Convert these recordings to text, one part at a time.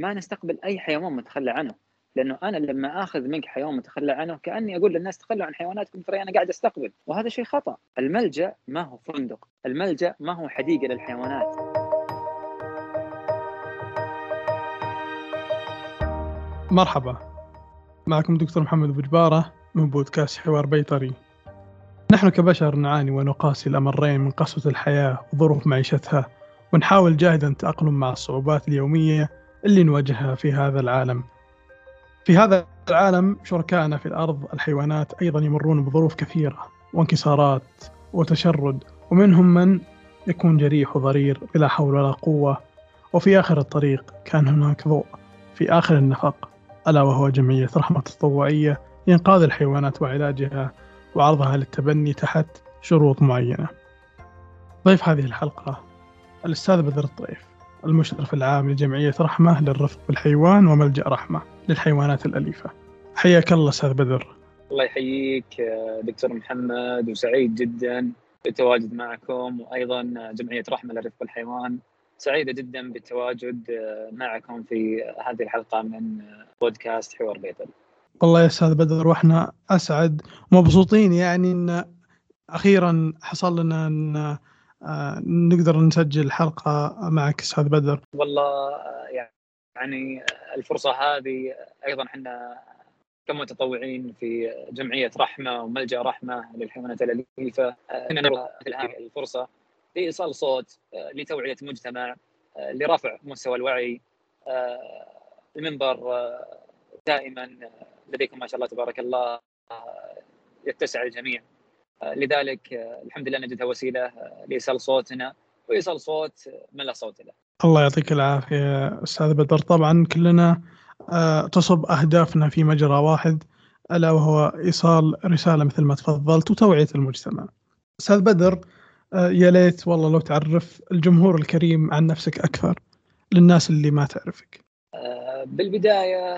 ما نستقبل أي حيوان متخلى عنه. لأنه أنا لما آخذ منك حيوان متخلى عنه كأني أقول للناس تخلوا عن حيواناتكم ترى أنا قاعد أستقبل. وهذا شيء خطأ. الملجأ ما هو فندق. الملجأ ما هو حديقة للحيوانات. مرحبا. معكم دكتور محمد أبو جبارة من بودكاست حوار بيطري. نحن كبشر نعاني ونقاسي الأمرين من قسوة الحياة وظروف معيشتها ونحاول جاهدا التاقلم مع الصعوبات اليومية اللي نواجهها في هذا العالم. في هذا العالم شركائنا في الأرض الحيوانات أيضا يمرون بظروف كثيرة وانكسارات وتشرد ومنهم من يكون جريح وضرير بلا حول ولا قوة. وفي آخر الطريق كان هناك ضوء في آخر النفق ألا وهو جمعية رحمة تطوعية لإنقاذ الحيوانات وعلاجها وعرضها للتبني تحت شروط معينة. ضيف هذه الحلقة الأستاذ بدر الطيف. المشرف العام لجمعية رحمة للرفق بالحيوان وملجأ رحمة للحيوانات الأليفة. حياك الله أستاذ بدر. الله يحييك دكتور محمد وسعيد جدا بالتواجد معكم وأيضا جمعية رحمة للرفق بالحيوان. سعيدة جدا بالتواجد معكم في هذه الحلقة من بودكاست حوار بيطري والله يا أستاذ بدر وإحنا أسعد مبسوطين يعني إن أخيرا حصل لنا إن آه، نقدر نسجل حلقة معك أستاذ بدر. والله يعني الفرصة هذه أيضا إحنا كمتطوعين في جمعية رحمة وملجأ رحمة للحيوانات الأليفة مثل هذه الفرصة لإيصال صوت آه، لتوعية المجتمع آه، لرفع مستوى الوعي المنبر دائما لديكم ما شاء الله تبارك الله يتسع الجميع. لذلك الحمد لله نجدها وسيلة لإيصال صوتنا وإيصال صوت من لا صوت له. الله يعطيك العافية أستاذ بدر طبعا كلنا آه، تصب أهدافنا في مجرى واحد ألا وهو إيصال رسالة مثل ما تفضلت وتوعية المجتمع. أستاذ بدر آه، يا ليت والله لو تعرف الجمهور الكريم عن نفسك أكثر للناس اللي ما تعرفك. آه، بالبداية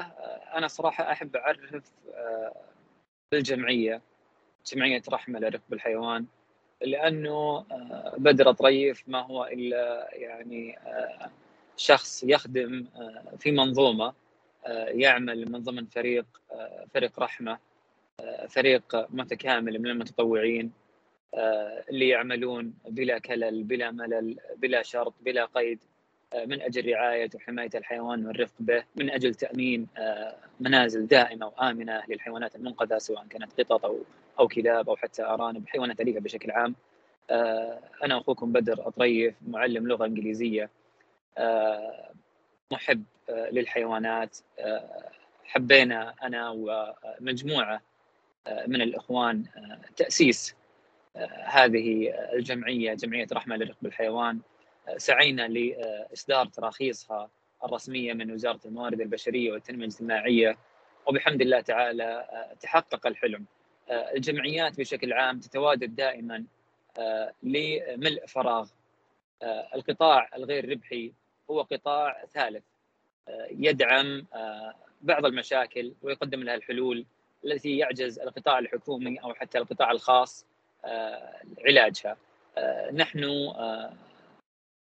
أنا صراحة أحب أعرف بالجمعيه جمعيه رحمه لركب الحيوان لأنه آه، بدر طريف ما هو إلا يعني آه، شخص يخدم آه، في منظومة يعمل من ضمن فريق فريق رحمة فريق متكامل من المتطوعين اللي يعملون بلا كلل بلا ملل بلا شرط بلا قيد. من أجل رعاية وحماية الحيوان والرفق به من أجل تأمين منازل دائمة وآمنة للحيوانات المنقذة سواء كانت قطط أو أو كلاب أو حتى أرانب حيوانات أليفة بشكل عام. آه، أنا أخوكم بدر أطريف معلم لغة إنجليزية آه، محب آه، للحيوانات. حبينا أنا ومجموعة من الإخوان تأسيس هذه الجمعية جمعية رحمة للرفق بالحيوان سعينا لإصدار تراخيصها الرسمية من وزارة الموارد البشرية والتنمية الاجتماعية. وبحمد الله تعالى تحقق الحلم. آه، الجمعيات بشكل عام تتواجد دائما آه، لملء فراغ. آه، القطاع الغير ربحي هو قطاع ثالث يدعم بعض المشاكل ويقدم لها الحلول التي يعجز القطاع الحكومي أو حتى القطاع الخاص علاجها. نحن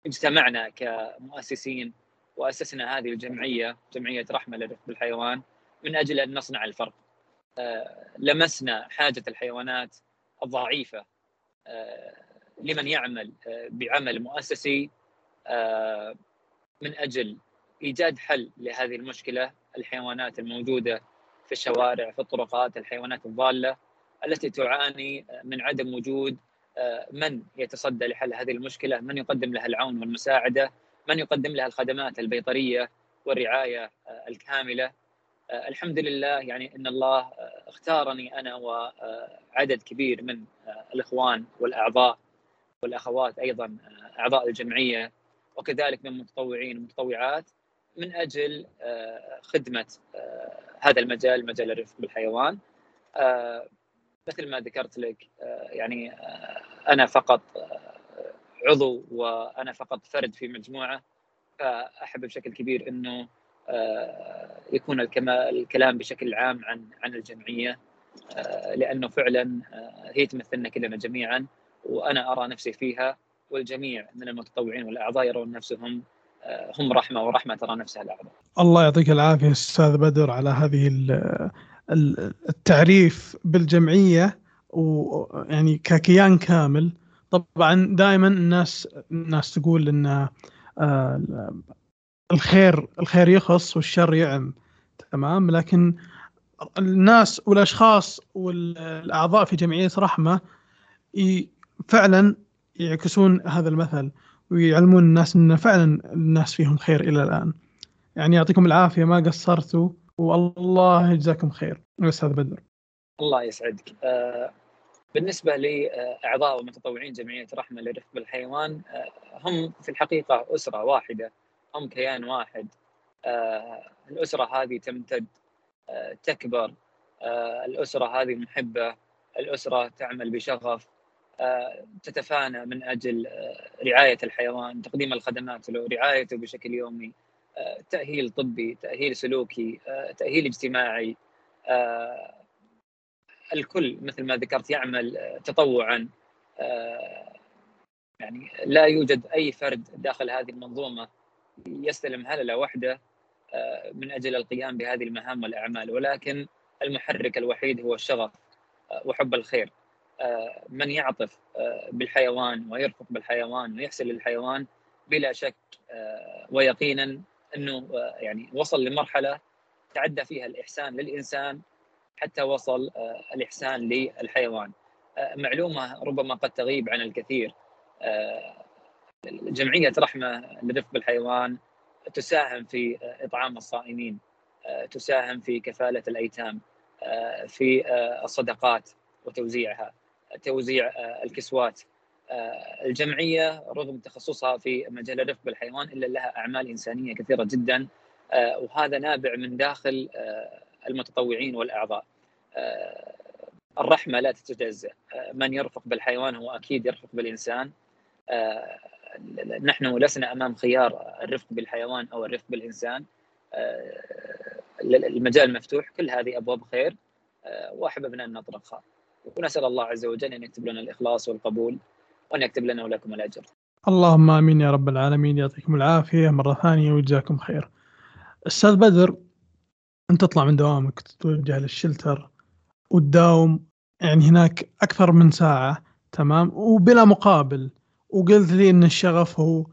اجتمعنا كمؤسسين وأسسنا هذه الجمعية جمعية رحمة للرفق بالحيوان من أجل أن نصنع الفرق. آه، لمسنا حاجة الحيوانات الضعيفة آه، لمن يعمل آه، بعمل مؤسسي من أجل إيجاد حل لهذه المشكلة الحيوانات الموجودة في الشوارع في الطرقات الحيوانات الضالة التي تعاني من عدم وجود من يتصدى لحل هذه المشكلة؟ من يقدم لها العون والمساعدة؟ من يقدم لها الخدمات البيطرية والرعاية الكاملة؟ آه، الحمد لله يعني إن الله آه، اختارني أنا وعدد كبير من آه، الإخوان والأعضاء والأخوات أيضا أعضاء الجمعية وكذلك من المتطوعين والمتطوعات من أجل خدمة هذا المجال مجال الرفق بالحيوان. مثل ما ذكرت لك يعني أنا فقط عضو وأنا فقط فرد في مجموعة فأحب بشكل كبير إنه آه، يكون الكلام بشكل عام عن عن الجمعية آه، لأنه فعلا آه، هي تمثلنا كلنا جميعا وأنا أرى نفسي فيها والجميع من المتطوعين والأعضاء يرون نفسهم هم رحمة ورحمة ترى نفسها الأعضاء. الله يعطيك العافية أستاذ بدر على هذه التعريف بالجمعية ويعني ككيان كامل. طبعا دائما الناس الناس تقول إن آه، الخير الخير يخص والشر يعم. تمام؟ لكن الناس والأشخاص والأعضاء في جمعية رحمة فعلا يعكسون هذا المثل ويعلمون الناس إن فعلا الناس فيهم خير إلى الآن. يعني يعطيكم العافية ما قصرتوا والله يجزاكم خير. أستاذ بدر. الله يسعدك. آه، بالنسبة لاعضاء ومتطوعين جمعية رحمة لرفق بالحيوان آه، هم في الحقيقة أسرة واحدة هم كيان واحد. آه، الأسرة هذه تمتد تكبر. الأسرة هذه محبة. الأسرة تعمل بشغف. تتفانى من أجل رعاية الحيوان تقديم الخدمات له رعايته بشكل يومي. تأهيل طبي تأهيل سلوكي تأهيل اجتماعي. الكل مثل ما ذكرت يعمل تطوعا يعني لا يوجد أي فرد داخل هذه المنظومة يستلم هللة واحدة من أجل القيام بهذه المهام والأعمال. ولكن المحرك الوحيد هو الشغف وحب الخير. من يعطف بالحيوان ويرفق بالحيوان ويحسن للحيوان بلا شك ويقينا أنه يعني وصل لمرحلة تعدى فيها الإحسان للإنسان حتى وصل آه، الإحسان للحيوان. آه، معلومة ربما قد تغيب عن الكثير. آه، جمعية رحمة لرفق بالحيوان تساهم في إطعام الصائمين تساهم في كفالة الأيتام في الصدقات وتوزيعها توزيع الكسوات. الجمعية رغم تخصصها في مجال الرفق بالحيوان إلا لها أعمال إنسانية كثيرة جدا وهذا نابع من داخل المتطوعين والأعضاء. آه، الرحمة لا تتجزا آه، من يرفق بالحيوان هو أكيد يرفق بالإنسان. آه، نحن لسنا أمام خيار الرفق بالحيوان أو الرفق بالإنسان. المجال مفتوح كل هذه أبواب خير. وأحببنا أن نطرقها. ونسأل الله عز وجل أن يكتب لنا الإخلاص والقبول وأن يكتب لنا ولكم الأجر. اللهم آمين يا رب العالمين. يعطيكم العافية مرة ثانية ويجزاكم خير. أستاذ بدر انت تطلع من دوامك تتوجه للشلتر وتداوم يعني هناك أكثر من ساعة تمام وبلا مقابل وقلت لي إن الشغف هو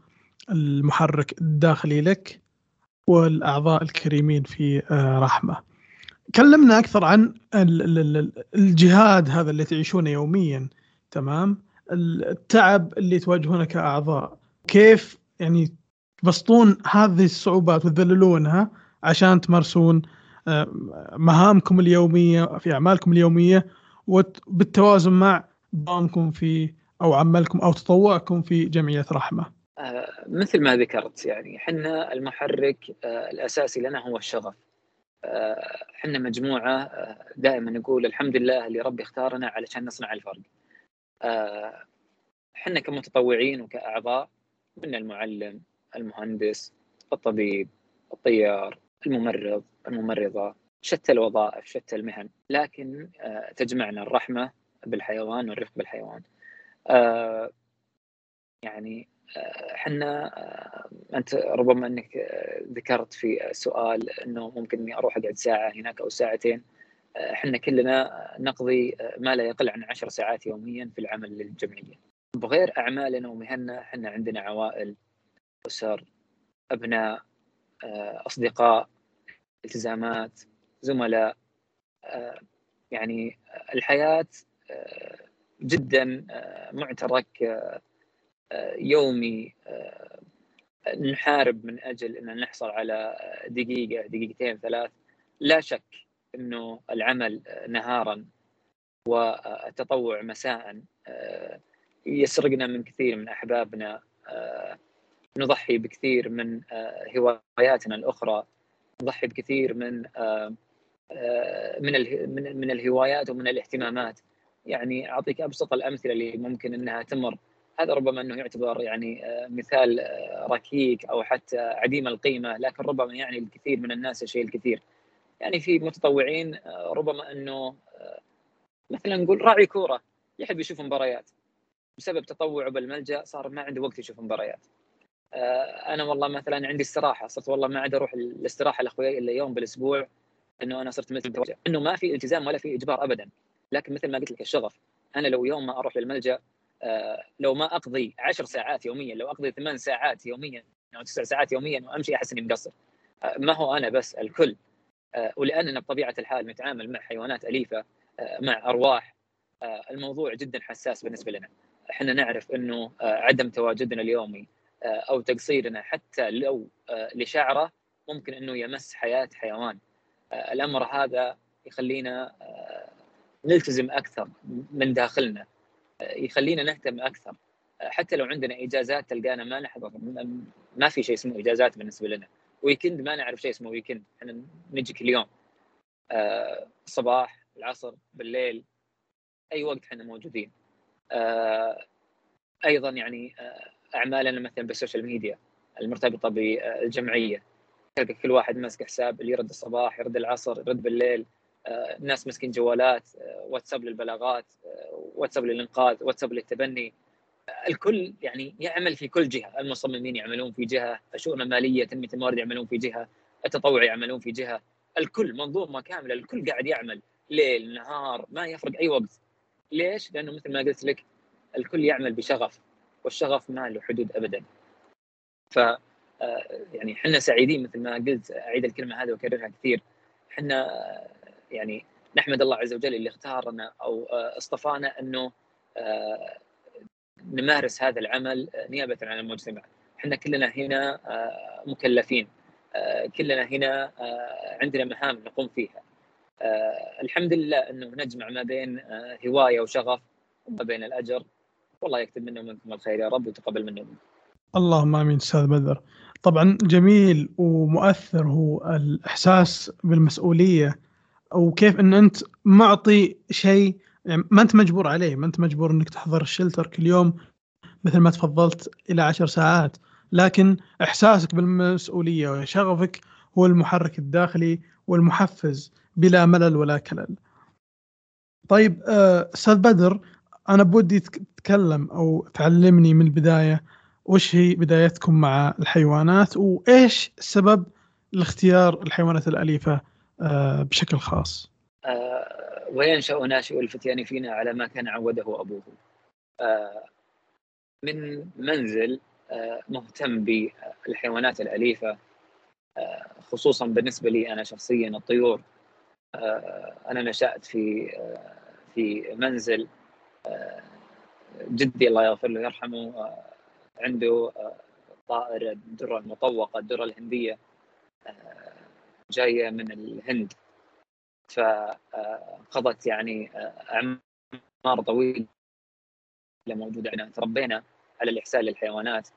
المحرك الداخلي لك والأعضاء الكريمين في آه، رحمة. كلمنا أكثر عن الجهاد هذا اللي تعيشونه يوميا تمام؟ التعب اللي تواجهونه كأعضاء كيف يعني تبسطون هذه الصعوبات وتذللونها عشان تمارسون مهامكم اليومية في أعمالكم اليومية وبالتوازن مع دوامكم في أو عملكم أو تطوعكم في جمعية رحمة. آه، مثل ما ذكرت يعني إحنا المحرك آه، الأساسي لنا هو الشغف. إحنا مجموعة دائما نقول الحمد لله اللي ربي اختارنا علشان نصنع الفرق. إحنا كمتطوعين وكأعضاء من المعلم، المهندس، الطبيب، الطيار، الممرض الممرضة شتى الوظائف شتى المهن لكن آه، تجمعنا الرحمة بالحيوان والرفق بالحيوان. آه، يعني إحنا آه، أنت ربما أنك ذكرت في سؤال إنه ممكن إني أروح أقعد ساعة هناك أو ساعتين. إحنا كلنا نقضي ما لا يقل عن عشر ساعات يوميا في العمل للجمعيه بغير أعمالنا ومهننا إحنا عندنا عوائل أسر أبناء أصدقاء التزامات زملاء آه، يعني الحياة آه، جدا آه، معترك يومي نحارب من أجل إن نحصل على دقيقة دقيقتين ثلاث. لا شك إنه العمل نهارا والتطوع مساء يسرقنا من كثير من أحبابنا نضحي بكثير من هواياتنا الأخرى. نضحي بكثير من آه، آه، من من من الهوايات ومن الاهتمامات. يعني أعطيك أبسط الأمثلة اللي ممكن إنها تمر. هذا ربما إنه يعتبر يعني آه، مثال ركيك أو حتى عديم القيمة لكن ربما يعني الكثير من الناس الشيء الكثير. يعني في متطوعين ربما إنه مثلا نقول راعي كورة يحب يشوف مباريات. بسبب تطوعه بالملجأ صار ما عنده وقت يشوف مباريات. أنا والله مثلا عندي استراحة صرت والله ما عاد أروح الاستراحة لاخوياي إلا يوم بالأسبوع إنه أنا صرت مثل إنه ما في التزام ولا في إجبار ابدا. لكن مثل ما قلت لك الشغف أنا لو يوم ما أروح للملجأ لو ما أقضي عشر ساعات يوميا لو أقضي ثمان ساعات يوميا أو تسع ساعات يوميا وأمشي أحس إني مقصر. ما هو أنا بس الكل. ولاننا بطبيعة الحال نتعامل مع حيوانات أليفة مع أرواح الموضوع جدا حساس بالنسبة لنا. إحنا نعرف إنه عدم تواجدنا اليومي أو تقصيرنا حتى لو لشعره ممكن إنه يمس حياة حيوان. الأمر هذا يخلينا نلتزم أكثر من داخلنا. يخلينا نهتم أكثر. حتى لو عندنا إجازات تلقانا ما نحضر ما في شيء اسمه إجازات بالنسبة لنا. weekend ما نعرف شيء اسمه weekend. إحنا نجي كل يوم الصباح العصر بالليل أي وقت إحنا موجودين. أيضا يعني أعمالنا مثلا بال social media المرتبطة بالجمعية. كل واحد ماسك حساب اللي يرد الصباح يرد العصر يرد بالليل. الناس ماسكين جوالات واتساب للبلاغات واتساب للإنقاذ واتساب للتبني. الكل يعني يعمل في كل جهة. المصممين يعملون في جهة الشؤون المالية تنمية الموارد يعملون في جهة التطوع يعملون في جهة. الكل منظومه كامله الكل قاعد يعمل. ليل نهار ما يفرق أي وقت. ليش؟ لأنه مثل ما قلت لك الكل يعمل بشغف. والشغف ما له حدود ابدا. ف يعني إحنا سعيدين مثل ما قلت أعيد الكلمة هذه وأكررها كثير. إحنا يعني نحمد الله عز وجل اللي اختارنا أو اصطفانا إنه نمارس هذا العمل نيابة عن المجتمع. إحنا كلنا هنا مكلفين. كلنا هنا عندنا مهام نقوم فيها. الحمد لله إنه نجمع ما بين هواية وشغف وما بين الأجر. والله يكتب منا ومنكم الخير يا رب ويتقبل منا ومنكم اللهم آمين أستاذ بدر طبعا جميل ومؤثر هو الإحساس بالمسؤولية وكيف إن أنت معطي شيء يعني ما أنت مجبور عليه ما أنت مجبور إنك تحضر الشلتر كل يوم مثل ما تفضلت إلى عشر ساعات لكن إحساسك بالمسؤولية وشغفك هو المحرك الداخلي والمحفز بلا ملل ولا كلل. طيب أستاذ بدر أنا بودي تتكلم أو تعلمني من البداية وش هي بدايتكم مع الحيوانات وإيش سبب لاختيار الحيوانات الأليفة بشكل خاص؟ وينشا ناشئ الفتيان فينا على ما كان عوده أبوه. من منزل مهتم بالحيوانات الأليفة خصوصا بالنسبة لي أنا شخصيا الطيور أنا نشأت في في منزل جدي الله يغفر له يرحمه عنده طائر الدره المطوقه الدرة الهندية جاية من الهند. فقضت يعني أعمار طويلة موجودة عندنا. تربينا على الإحسان للحيوانات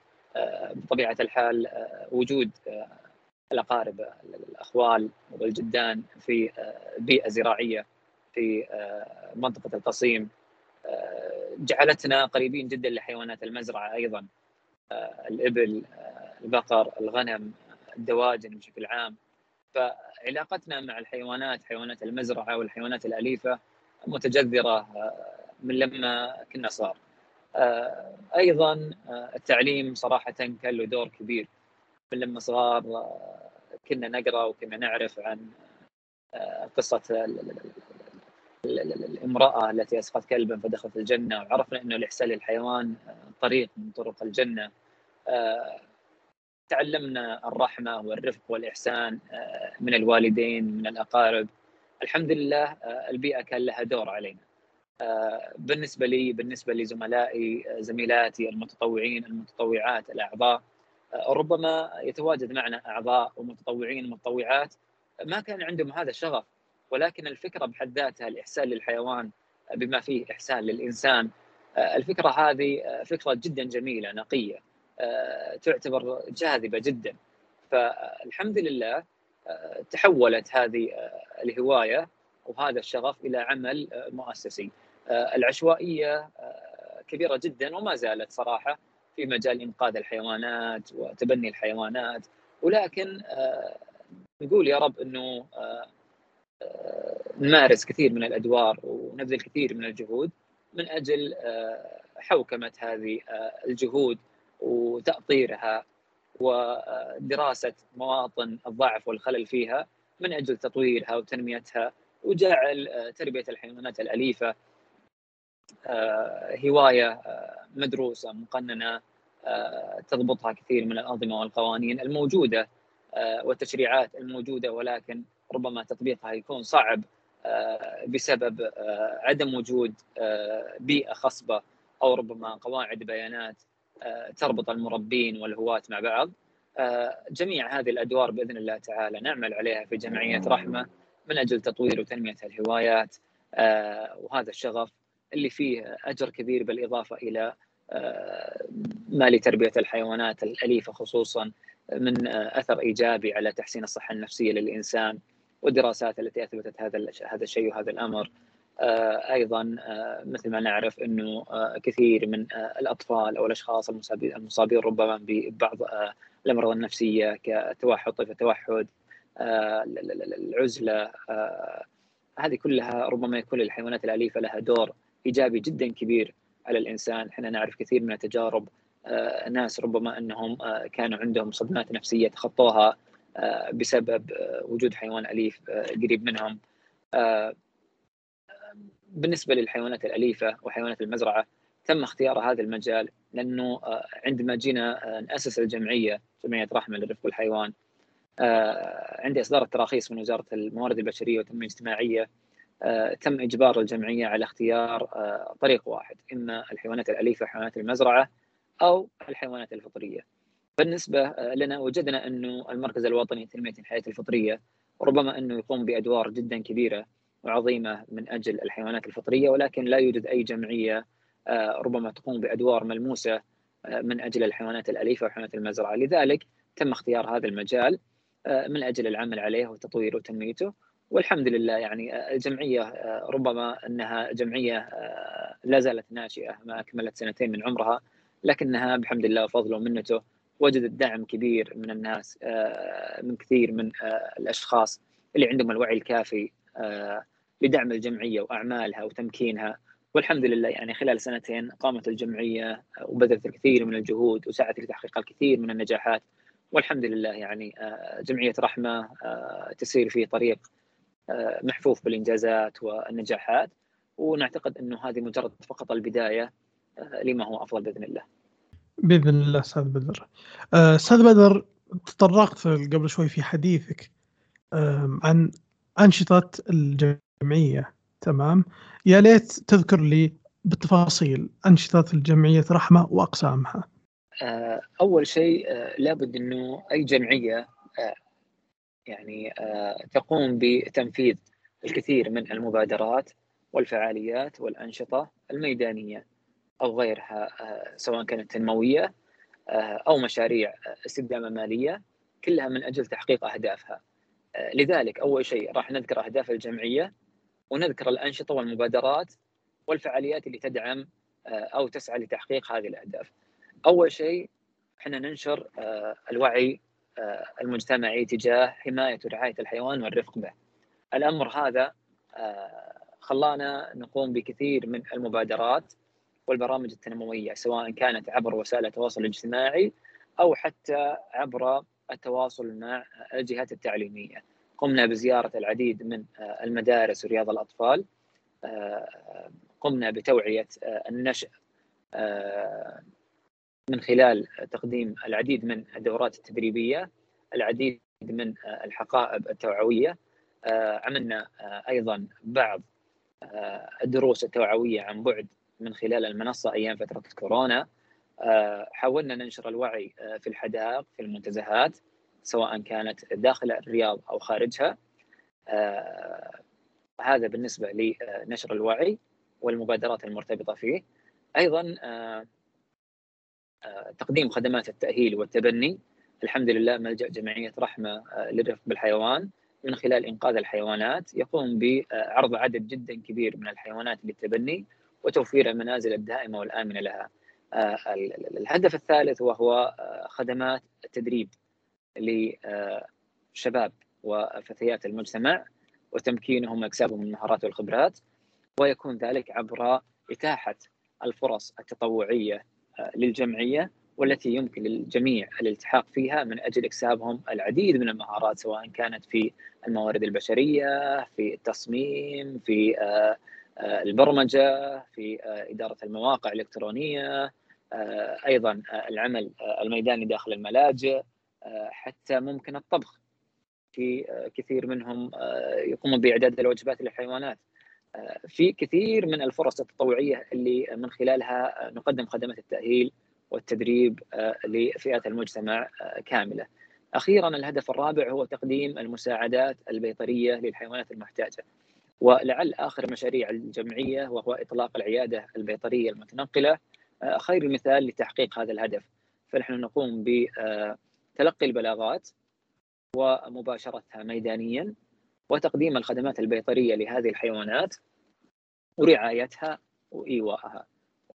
بطبيعة الحال وجود الأقارب الأخوال والجدان في بيئة زراعية في منطقة القصيم. جعلتنا قريبين جدا لحيوانات المزرعة أيضا. الإبل البقر الغنم الدواجن بشكل عام. فعلاقتنا مع الحيوانات حيوانات المزرعة والحيوانات الأليفة متجذرة من لما كنا صغار. أيضا التعليم صراحة كان له دور كبير. من لما صغار كنا نقرأ وكنا نعرف عن قصة الامرأة التي اسقط كلبا فدخلت الجنة وعرفنا إنه الاحسان للحيوان طريق من طرق الجنة. تعلمنا الرحمة والرفق والإحسان من الوالدين من الأقارب. الحمد لله البيئة كان لها دور علينا. بالنسبة لي بالنسبة لزملائي زميلاتي المتطوعين المتطوعات الأعضاء ربما يتواجد معنا أعضاء ومتطوعين ومتطوعات ما كان عندهم هذا الشغف. ولكن الفكرة بحد ذاتها الإحسان للحيوان بما فيه إحسان للإنسان الفكرة هذه فكرة جدا جميلة نقية تعتبر جاذبة جدا. فالحمد لله تحولت هذه الهواية وهذا الشغف إلى عمل مؤسسي. العشوائية كبيرة جدا وما زالت صراحة في مجال إنقاذ الحيوانات وتبني الحيوانات. ولكن نقول يا رب إنه نمارس كثير من الأدوار ونبذل كثير من الجهود من أجل حوكمة هذه الجهود وتأطيرها ودراسة مواطن الضعف والخلل فيها من أجل تطويرها وتنميتها وجعل تربية الحيوانات الأليفة هواية مدروسة مقننة تضبطها كثير من الأنظمة والقوانين الموجودة والتشريعات الموجودة ولكن ربما تطبيقها يكون صعب بسبب عدم وجود بيئة خصبة أو ربما قواعد بيانات تربط المربين والهواة مع بعض. جميع هذه الأدوار بإذن الله تعالى نعمل عليها في جمعية رحمة من أجل تطوير وتنمية الهوايات وهذا الشغف اللي فيه أجر كبير بالإضافة إلى ما لتربية الحيوانات الأليفة خصوصا من أثر إيجابي على تحسين الصحة النفسية للإنسان. والدراسات التي أثبتت هذا هذا الشيء وهذا الأمر. أيضا مثل ما نعرف إنه كثير من الأطفال أو الأشخاص المصابين ربما ببعض الأمراض النفسية كتوحد طيف التوحد العزلة هذه كلها ربما يكون للحيوانات الأليفة لها دور إيجابي جدا كبير على الإنسان، إحنا نعرف كثير من التجارب ناس ربما إنهم كانوا عندهم صدمات نفسية تخطوها بسبب وجود حيوان أليف قريب منهم. بالنسبة للحيوانات الأليفة وحيوانات المزرعة تم اختيار هذا المجال لأنه عندما جينا نأسس الجمعية جمعية رحمة للرفق بالحيوان عندي إصدار التراخيص من وزارة الموارد البشرية والتنميه الاجتماعية تم إجبار الجمعية على اختيار طريق واحد إما الحيوانات الأليفة حيوانات المزرعة أو الحيوانات الفطرية. بالنسبة لنا وجدنا أنه المركز الوطني لتنمية الحياة الفطرية ربما أنه يقوم بأدوار جدا كبيرة وعظيمة من أجل الحيوانات الفطرية ولكن لا يوجد أي جمعية ربما تقوم بأدوار ملموسة من أجل الحيوانات الأليفة وحيوانات المزرعة، لذلك تم اختيار هذا المجال من أجل العمل عليه وتطويره وتنميته. والحمد لله يعني الجمعية ربما أنها جمعية لا زالت ناشئة ما اكملت سنتين من عمرها لكنها بحمد الله وفضله ومنته وجدت دعم كبير من الناس من كثير من الأشخاص اللي عندهم الوعي الكافي لدعم الجمعية وأعمالها وتمكينها. والحمد لله يعني خلال سنتين قامت الجمعية وبذلت الكثير من الجهود وسعت لتحقيق الكثير من النجاحات. والحمد لله يعني جمعية رحمة تسير في طريق محفوف بالإنجازات والنجاحات. ونعتقد إنه هذه مجرد فقط البداية لما هو أفضل بإذن الله. بإذن الله أستاذ بدر. أستاذ بدر تطرقت قبل شوي في حديثك عن أنشطة الجمعية تمام؟ يا ليت تذكر لي بالتفاصيل أنشطة الجمعية رحمة وأقسامها. أول شيء لابد إنه أي جمعية يعني تقوم بتنفيذ الكثير من المبادرات والفعاليات والأنشطة الميدانية أو غيرها سواء كانت تنمويه أو مشاريع استدامه مالية كلها من أجل تحقيق أهدافها. لذلك أول شيء راح نذكر أهداف الجمعية ونذكر الأنشطة والمبادرات والفعاليات اللي تدعم أو تسعى لتحقيق هذه الأهداف. أول شيء إحنا ننشر الوعي المجتمعي تجاه حماية ورعاية الحيوان والرفق به. الأمر هذا خلانا نقوم بكثير من المبادرات والبرامج التنموية سواء كانت عبر وسائل التواصل الاجتماعي أو حتى عبر التواصل مع الجهات التعليمية. قمنا بزيارة العديد من المدارس ورياض الأطفال. قمنا بتوعية النشء من خلال تقديم العديد من الدورات التدريبية، العديد من الحقائب التوعوية، عملنا أيضا بعض الدروس التوعوية عن بعد من خلال المنصة أيام فترة كورونا، حاولنا ننشر الوعي في الحدائق في المنتزهات سواء كانت داخل الرياض أو خارجها. هذا بالنسبة لنشر الوعي والمبادرات المرتبطة فيه. أيضا تقديم خدمات التأهيل والتبني الحمد لله ملجأ جمعية رحمة للرفق بالحيوان من خلال إنقاذ الحيوانات يقوم بعرض عدد جدا كبير من الحيوانات للتبني وتوفير المنازل الدائمة والآمنة لها. الهدف الثالث وهو خدمات التدريب لشباب وفتيات المجتمع وتمكينهم وإكسابهم المهارات والخبرات ويكون ذلك عبر إتاحة الفرص التطوعية للجمعية والتي يمكن للجميع الالتحاق فيها من أجل إكسابهم العديد من المهارات سواء كانت في الموارد البشرية، في التصميم، في آه، آه، البرمجة، في آه، إدارة المواقع الإلكترونية، أيضا العمل الميداني داخل الملاجئ، حتى ممكن الطبخ. في كثير منهم يقومون بإعداد الوجبات للحيوانات. في كثير من الفرص التطوعية اللي من خلالها نقدم خدمات التأهيل والتدريب آه، لفئات المجتمع آه، كاملة. أخيرا الهدف الرابع هو تقديم المساعدات البيطرية للحيوانات المحتاجة. ولعل آخر مشاريع الجمعية وهو إطلاق العيادة البيطرية المتنقلة آه، خير مثال لتحقيق هذا الهدف. فنحن نقوم بتلقي البلاغات ومباشرتها ميدانيا وتقديم الخدمات البيطرية لهذه الحيوانات ورعايتها وإيواءها.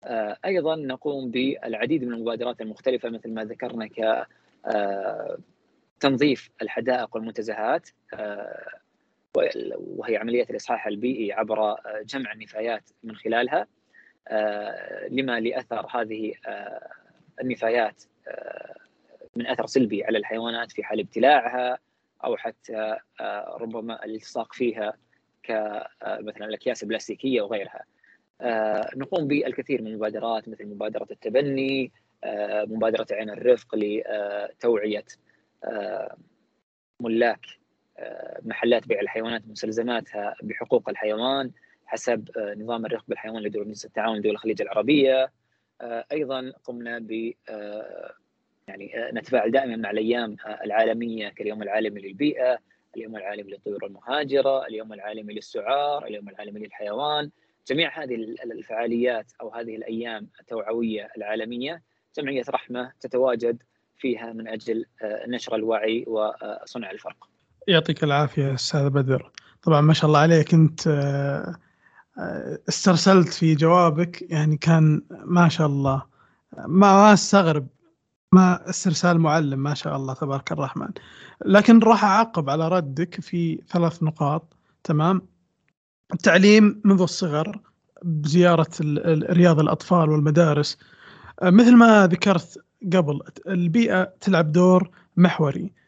آه، أيضا نقوم بالعديد من المبادرات المختلفة مثل ما ذكرنا ك آه، تنظيف الحدائق والمنتزهات وهي عملية الإصحاح البيئي عبر جمع النفايات من خلالها لما لأثر هذه النفايات من أثر سلبي على الحيوانات في حال ابتلاعها أو حتى ربما الالتصاق فيها كمثلا الأكياس البلاستيكية وغيرها. آه، نقوم بالكثير من المبادرات مثل مبادرة التبني آه، مبادرة عين الرفق لتوعية آه، ملاك محلات بيع الحيوانات ومستلزماتها بحقوق الحيوان حسب نظام الرفق بالحيوان لدول مجلس التعاون لدول الخليج العربية أيضا قمنا ب يعني نتفاعل دائما مع الأيام العالمية كاليوم العالمي للبيئة اليوم العالمي للطيور المهاجرة اليوم العالمي للسعار اليوم العالمي للحيوان جميع هذه الفعاليات أو هذه الأيام التوعوية العالمية جمعية رحمة تتواجد فيها من أجل آه، نشر الوعي وصنع الفرق. يعطيك العافية أستاذ بدر. طبعا ما شاء الله عليك. انت آه، آه، استرسلت في جوابك. يعني كان ما شاء الله ما أستغرب ما استرسال معلم ما شاء الله تبارك الرحمن. لكن راح أعقب على ردك في ثلاث نقاط. تمام؟ التعليم منذ الصغر بزيارة رياض الأطفال والمدارس. آه، مثل ما ذكرت قبل البيئة تلعب دور محوري.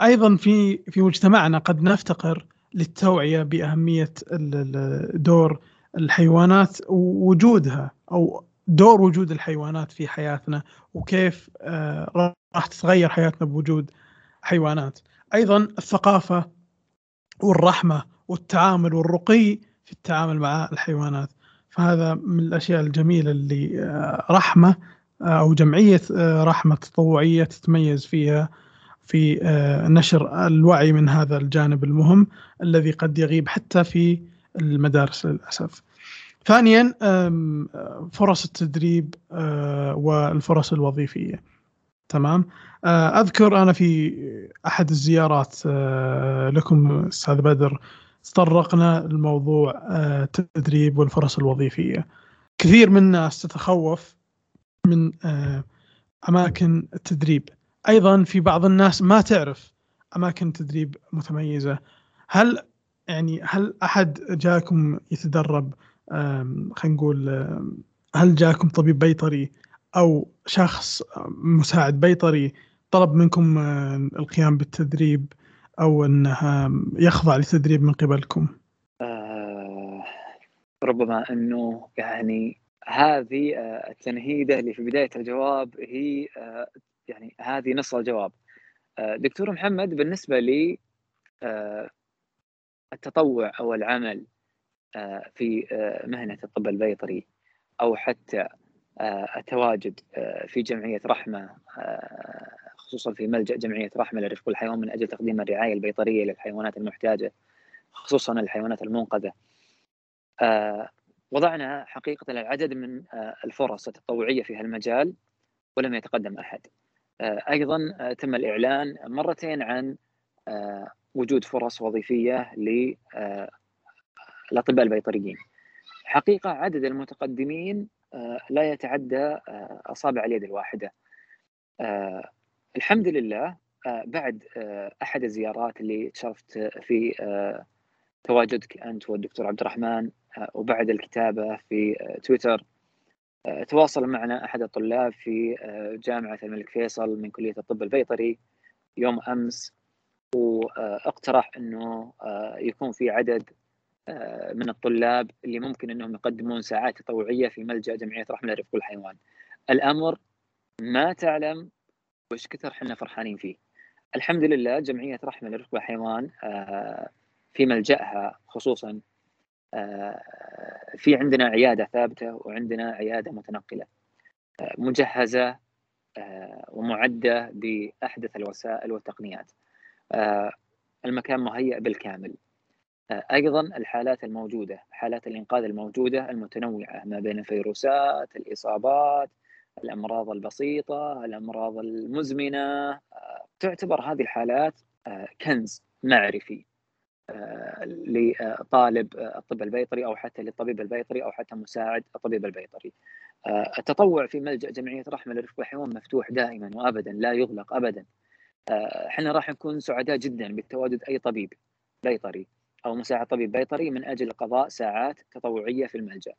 أيضا في في مجتمعنا قد نفتقر للتوعية بأهمية دور الحيوانات ووجودها أو دور وجود الحيوانات في حياتنا وكيف آه، راح تتغير حياتنا بوجود حيوانات. أيضا الثقافة والرحمة والتعامل والرقي في التعامل مع الحيوانات. فهذا من الأشياء الجميلة اللي آه، رحمة آه، أو جمعية رحمة تطوعية تتميز فيها. في نشر الوعي من هذا الجانب المهم الذي قد يغيب حتى في المدارس للأسف. ثانيا فرص التدريب والفرص الوظيفية. تمام؟ أذكر أنا في أحد الزيارات لكم أستاذ بدر تطرقنا لموضوع آه، التدريب والفرص الوظيفية كثير من الناس تتخوف من آه، أماكن التدريب أيضا في بعض الناس ما تعرف أماكن تدريب متميزة هل يعني هل أحد جاكم يتدرب خلينا نقول هل جاكم طبيب بيطري أو شخص مساعد بيطري طلب منكم القيام بالتدريب أو انها يخضع لتدريب من قبلكم؟ آه ربما أنه يعني هذه آه التنهيدة اللي في بداية الجواب هي آه يعني هذه نص الجواب. آه دكتور محمد بالنسبة لي آه التطوع أو العمل آه في مهنة الطب البيطري أو حتى التواجد في جمعية رحمة خصوصا في ملجأ جمعية رحمة للرفق والحيوان من أجل تقديم الرعاية البيطرية للحيوانات المحتاجة خصوصا الحيوانات المنقذة آه وضعنا حقيقة العدد من الفرص التطوعية في هالمجال ولم يتقدم أحد آه أيضا آه تم الإعلان مرتين عن آه وجود فرص وظيفية للأطباء آه، البيطريين. حقيقة عدد المتقدمين لا يتعدى أصابع اليد الواحدة. الحمد لله بعد أحد الزيارات اللي تشرفت في تواجدك أنت والدكتور عبد الرحمن وبعد الكتابة في تويتر تواصل معنا أحد الطلاب في جامعة الملك فيصل من كلية الطب البيطري يوم أمس واقترح أنه يكون في عدد من الطلاب اللي ممكن أنهم يقدمون ساعات تطوعية في ملجأ جمعية رحمة للرفق والحيوان الأمر ما تعلم وش كثر حنا فرحانين فيه. الحمد لله جمعية رحمة للركب الحيوان آه، في ملجأها خصوصا آه، في عندنا عيادة ثابتة وعندنا عيادة متنقلة آه، مجهزة ومعدة بأحدث الوسائل والتقنيات. المكان مهيأ بالكامل. أيضا الحالات الموجودة حالات الإنقاذ الموجودة المتنوعة ما بين الفيروسات الإصابات الأمراض البسيطة الأمراض المزمنة تعتبر هذه الحالات آه، كنز معرفي. آه، لطالب الطب البيطري أو حتى للطبيب البيطري أو حتى مساعد الطبيب البيطري. التطوع في ملجأ جمعية رحمة للرفق والحيوان مفتوح دائما وابدا لا يغلق ابدا. إحنا راح نكون سعداء جدا بتواجد أي طبيب بيطري أو مساعد طبيب بيطري من أجل قضاء ساعات تطوعية في الملجأ.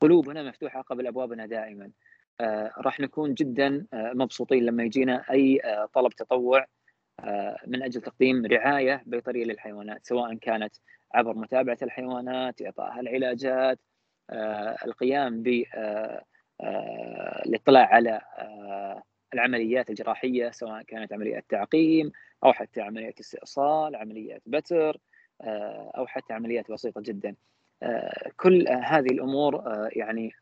قلوبنا مفتوحة قبل أبوابنا دائما. راح نكون جدا مبسوطين لما يجينا أي طلب تطوع من أجل تقديم رعاية بيطرية للحيوانات سواء كانت عبر متابعة الحيوانات، إعطائها العلاجات، القيام بالاطلاع على العمليات الجراحية سواء كانت عمليات تعقيم أو حتى عمليات استئصال، عمليات بتر أو حتى عمليات بسيطة جدا. كل هذه الأمور يعني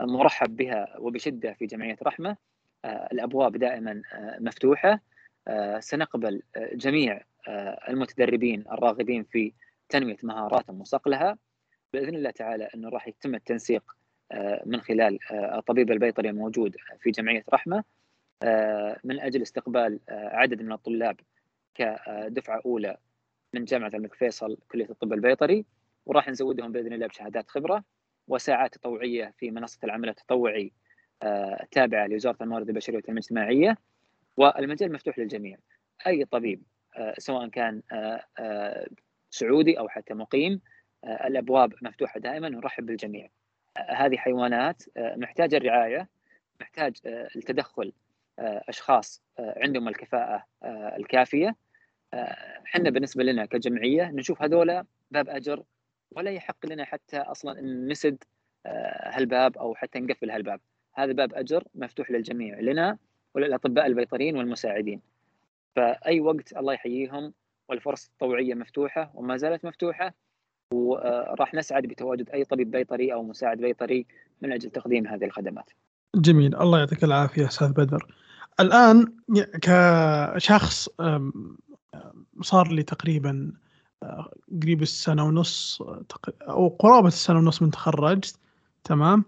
مرحب بها وبشدة في جمعية رحمة آه، الأبواب دائما آه، مفتوحة آه، سنقبل جميع المتدربين الراغبين في تنمية مهاراتهم وصقلها بإذن الله تعالى إنه راح يتم التنسيق من خلال الطبيب البيطري الموجود في جمعية رحمة من أجل استقبال عدد من الطلاب كدفعة أولى من جامعة الملك فيصل كلية الطب البيطري. وراح نزودهم بإذن الله بشهادات خبرة وساعات تطوعية في منصة العمل التطوعي آه، تابعه لوزارة الموارد البشرية والتنمية الاجتماعية. والمجال مفتوح للجميع. أي طبيب آه، سواء كان آه، سعودي أو حتى مقيم الأبواب مفتوحة دائما ونرحب بالجميع. هذه حيوانات محتاجه الرعاية محتاج التدخل أشخاص عندهم الكفاءة الكافية. إحنا بالنسبة لنا كجمعية نشوف هذولا باب أجر ولا يحق لنا حتى أصلا إن نسد آه، هالباب أو حتى نقفل هالباب. هذا باب أجر مفتوح للجميع. لنا وللأطباء البيطريين والمساعدين فأي وقت الله يحييهم والفرص التطوعيه مفتوحة وما زالت مفتوحة وراح نسعد بتواجد أي طبيب بيطري أو مساعد بيطري من أجل تقديم هذه الخدمات. جميل الله يعطيك العافية أستاذ بدر. الآن كشخص صار لي تقريبا قريب السنة ونص أو قرابة السنة ونص من تخرجت تمام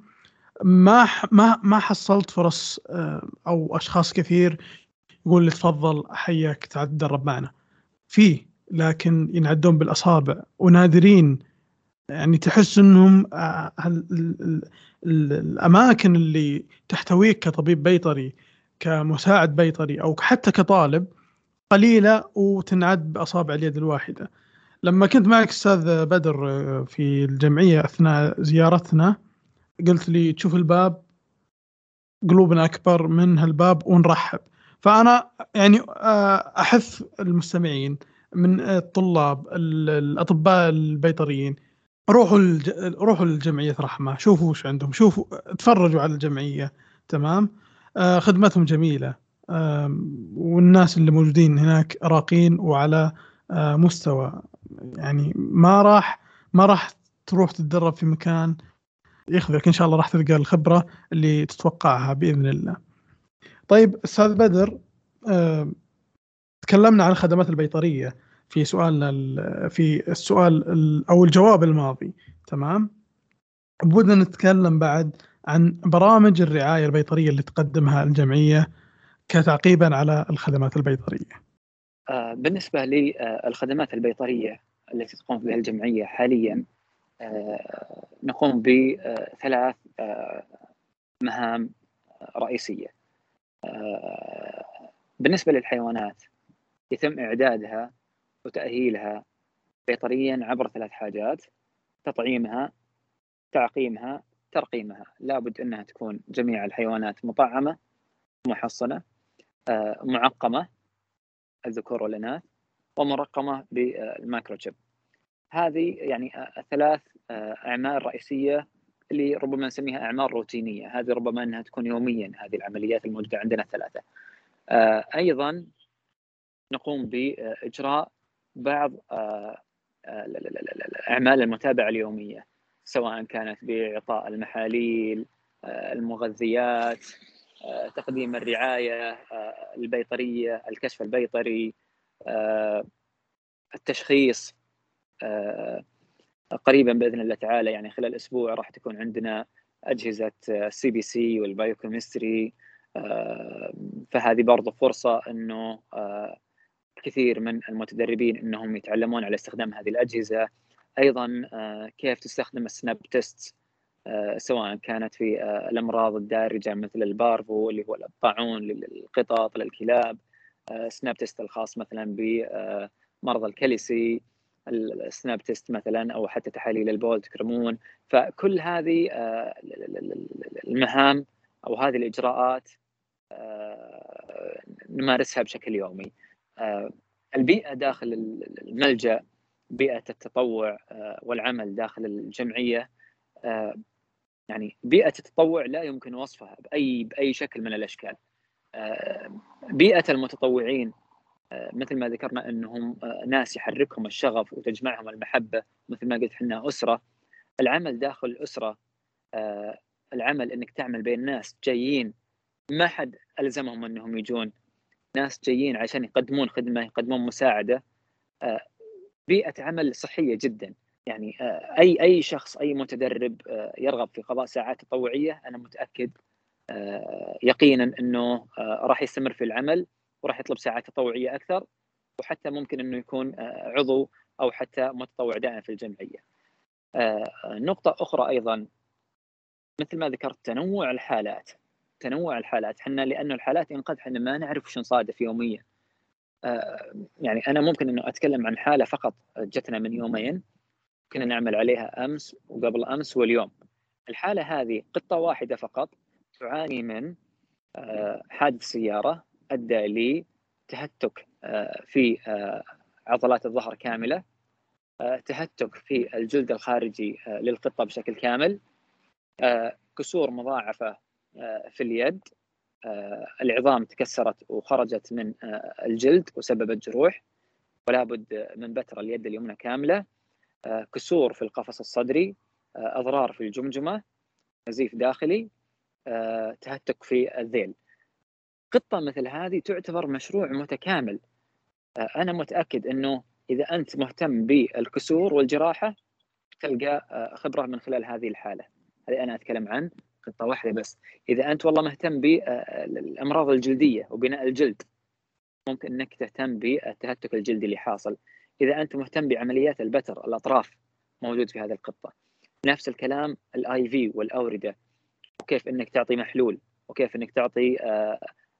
ما ما ما حصلت فرص آه، أو أشخاص كثير يقول لي تفضل حياك تعال تدرب معنا. في لكن ينعدون بالأصابع ونادرين. يعني تحس إنهم آه، الأماكن اللي تحتويك كطبيب بيطري كمساعد بيطري أو حتى كطالب قليلة وتنعد بأصابع اليد الواحدة. لما كنت معك أستاذ بدر آه، في الجمعية أثناء زيارتنا قلت لي تشوف الباب قلوبنا أكبر من هالباب ونرحب. فأنا يعني آه، أحث المستمعين من الطلاب الأطباء البيطريين روحوا الج... روحوا لجمعيه رحمة شوفوا وش عندهم شوفوا تفرجوا على الجمعية تمام؟ آه خدمتهم جميلة. والناس اللي موجودين هناك راقين وعلى آه مستوى. يعني ما راح ما راح تروح تتدرب في مكان يخذك إن شاء الله راح تلقى الخبرة اللي تتوقعها بإذن الله. طيب أستاذ بدر آه، تكلمنا عن الخدمات البيطرية في سؤالنا في السؤال أو الجواب الماضي تمام؟ بدنا نتكلم بعد عن برامج الرعاية البيطرية اللي تقدمها الجمعية كتعقيبا على الخدمات البيطرية. آه، بالنسبة للخدمات البيطرية التي تقوم بها الجمعية حاليا آه، نقوم بثلاث آه، مهام رئيسية. بالنسبة للحيوانات يتم إعدادها وتأهيلها بيطريا عبر ثلاث حاجات تطعيمها تعقيمها ترقيمها. لابد أنها تكون جميع الحيوانات مطعمة محصنة آه، معقمة الذكور والأناث ومرقمة بالمايكروشيب هذه يعني ثلاث أعمال رئيسية اللي ربما نسميها أعمال روتينية. هذه ربما أنها تكون يوميا هذه العمليات الموجودة عندنا الثلاثه أيضا نقوم بإجراء بعض أعمال المتابعة اليومية سواء كانت بإعطاء المحاليل المغذيات تقديم الرعاية البيطرية الكشف البيطري التشخيص. قريبا بإذن الله تعالى يعني خلال أسبوع راح تكون عندنا أجهزة CBC وال biochemistry فهذه برضه فرصة إنه كثير من المتدربين إنهم يتعلمون على استخدام هذه الأجهزة. أيضا آه، كيف تستخدم ال snap test آه، سواء كانت في آه، الأمراض الدارجة مثل ال parvo اللي هو الطاعون للقطط للكلاب snap test الخاص مثلا بمرض ال calici ال snap test مثلا أو حتى تحاليل البول تكرمون. فكل هذه المهام أو هذه الإجراءات نمارسها بشكل يومي. البيئة داخل الملجأ بيئة التطوع آه، والعمل داخل الجمعية آه، يعني بيئة التطوع لا يمكن وصفها باي بأي شكل من الأشكال. آه، بيئة المتطوعين مثل ما ذكرنا إنهم ناس يحركهم الشغف وتجمعهم المحبة مثل ما قلت إحنا أسرة. العمل داخل الأسرة العمل إنك تعمل بين ناس جايين. ما حد ألزمهم إنهم يجون. ناس جايين عشان يقدمون خدمة يقدمون مساعدة. بيئة عمل صحية جدا. يعني آه، أي أي شخص أي متدرب آه، يرغب في قضاء ساعات تطوعية أنا متأكد آه، يقينا إنه راح يستمر في العمل. وراح يطلب ساعات تطوعية أكثر وحتى ممكن إنه يكون عضو أو حتى متطوع دائم في الجمعية. نقطة أخرى أيضا. مثل ما ذكرت تنوع الحالات. تنوع الحالات. إحنا لأنه الحالات ينقد إحنا ما نعرف وش نصادف يوميا. آه، يعني أنا ممكن إنه أتكلم عن حالة فقط جتنا من يومين. كنا نعمل عليها أمس وقبل أمس واليوم. الحالة هذه قطة واحدة فقط تعاني من آه، حادث سيارة ادى لتهتك آه، في عضلات الظهر كاملة تهتك في الجلد الخارجي للقطة بشكل كامل كسور مضاعفة في اليد آه، العظام تكسرت وخرجت من آه، الجلد وسببت جروح ولا بد من بتر اليد اليمنى كاملة آه، كسور في القفص الصدري أضرار في الجمجمة نزيف داخلي تهتك في الذيل. قطة مثل هذه تعتبر مشروع متكامل. أنا متأكد إنه إذا أنت مهتم بالكسور والجراحة تلقى خبرة من خلال هذه الحالة. هذه أنا أتكلم عن قطة واحدة بس. إذا أنت والله مهتم بالامراض الجلدية وبناء الجلد ممكن إنك تهتم بالتهتك الجلدي اللي حاصل. إذا أنت مهتم بعمليات البتر الأطراف موجود في هذه القطة. نفس الكلام الاي في والأوردة. وكيف إنك تعطي محلول وكيف إنك تعطي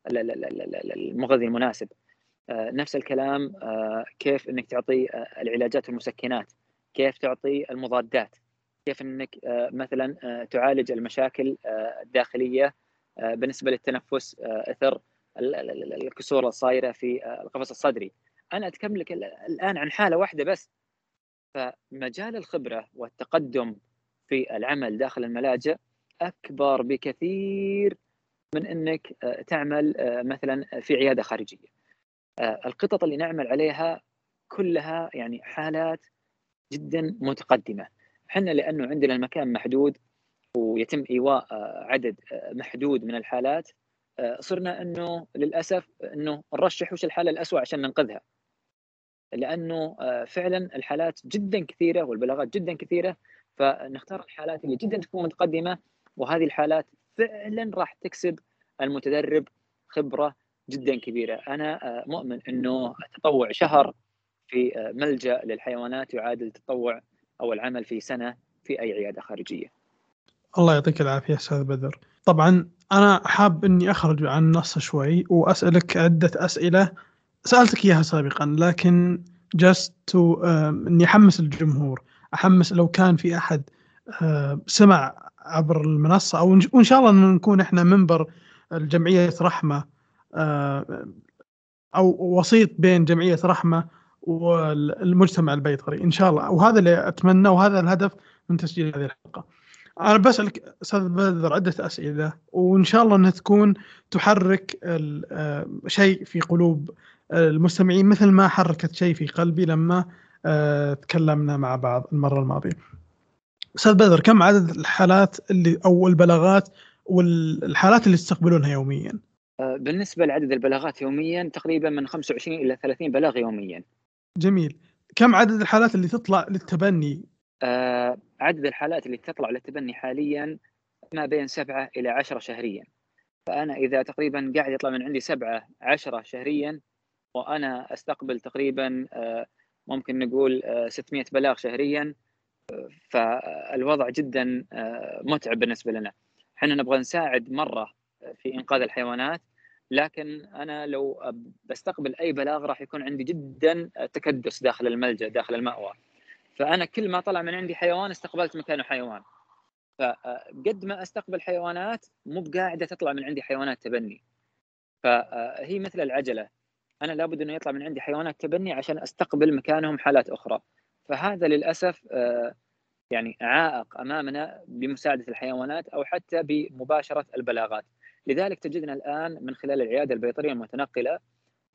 المغذي المناسب. آه، نفس الكلام آه، كيف إنك تعطي العلاجات والمسكنات كيف تعطي المضادات كيف إنك آه، مثلا آه، تعالج المشاكل آه، الداخلية بالنسبة للتنفس إثر الكسور الصايرة في القفص الصدري. أنا اتكلم لك الآن عن حالة واحدة بس. فمجال الخبرة والتقدم في العمل داخل الملاجئ أكبر بكثير من إنك تعمل مثلا في عيادة خارجية. القطط اللي نعمل عليها كلها يعني حالات جدا متقدمة. إحنا لأنه عندنا المكان محدود ويتم إيواء آه، عدد آه، محدود من الحالات آه، صرنا إنه للأسف إنه نرشح وش الحالة الاسوء عشان ننقذها. لأنه فعلا الحالات جدا كثيرة والبلاغات جدا كثيرة فنختار الحالات اللي جدا تكون متقدمة وهذه الحالات فعلا راح تكسب المتدرب خبرة جدا كبيرة أنا مؤمن إنه تطوع شهر في ملجأ للحيوانات يعادل تطوع أو العمل في سنة في أي عيادة خارجية. الله يعطيك العافية أستاذ بدر. طبعا أنا حاب إني أخرج عن النص شوي وأسألك عدة أسئلة سألتك إياها سابقا لكن جست إني أحمس الجمهور أحمس لو كان في أحد آه، سمع عبر المنصة أو وإن شاء الله نكون إحنا منبر الجمعية رحمة آه، أو وسيط بين جمعية رحمة والمجتمع البيطري إن شاء الله وهذا اللي أتمنى وهذا الهدف من تسجيل هذه الحلقة. أنا بسألك أستاذ بدر عدة أسئلة وإن شاء الله إنها تكون تحرك آه، شيء في قلوب المستمعين مثل ما حركت شيء في قلبي لما آه، تكلمنا مع بعض المرة الماضية. أستاذ بدر كم عدد الحالات اللي أو البلاغات والحالات اللي تستقبلونها يوميا؟ آه، بالنسبة لعدد البلاغات يوميا تقريبا من 25 إلى 30 بلاغ يوميا. جميل. كم عدد الحالات اللي تطلع للتبني؟ آه عدد الحالات اللي تطلع للتبني حاليا ما بين سبعة إلى عشرة شهريا فأنا إذا تقريبا قاعد يطلع من عندي سبعة عشرة شهريا وأنا أستقبل تقريبا آه ممكن نقول 600 آه، بلاغ شهريا فالوضع جدا آه، متعب بالنسبة لنا. إحنا نبغى نساعد مرة في إنقاذ الحيوانات لكن أنا لو بستقبل أي بلاغ راح يكون عندي جدا تكدس داخل الملجأ داخل المأوى. فأنا كل ما طلع من عندي حيوان استقبلت مكانه حيوان. فقد ما أستقبل حيوانات مو بقاعدة تطلع من عندي حيوانات تبني. فهي مثل العجلة. أنا لابد إنه يطلع من عندي حيوانات تبني عشان أستقبل مكانهم حالات أخرى. فهذا للأسف آه، يعني عائق أمامنا بمساعدة الحيوانات أو حتى بمباشرة البلاغات. لذلك تجدنا الآن من خلال العيادة البيطرية المتنقلة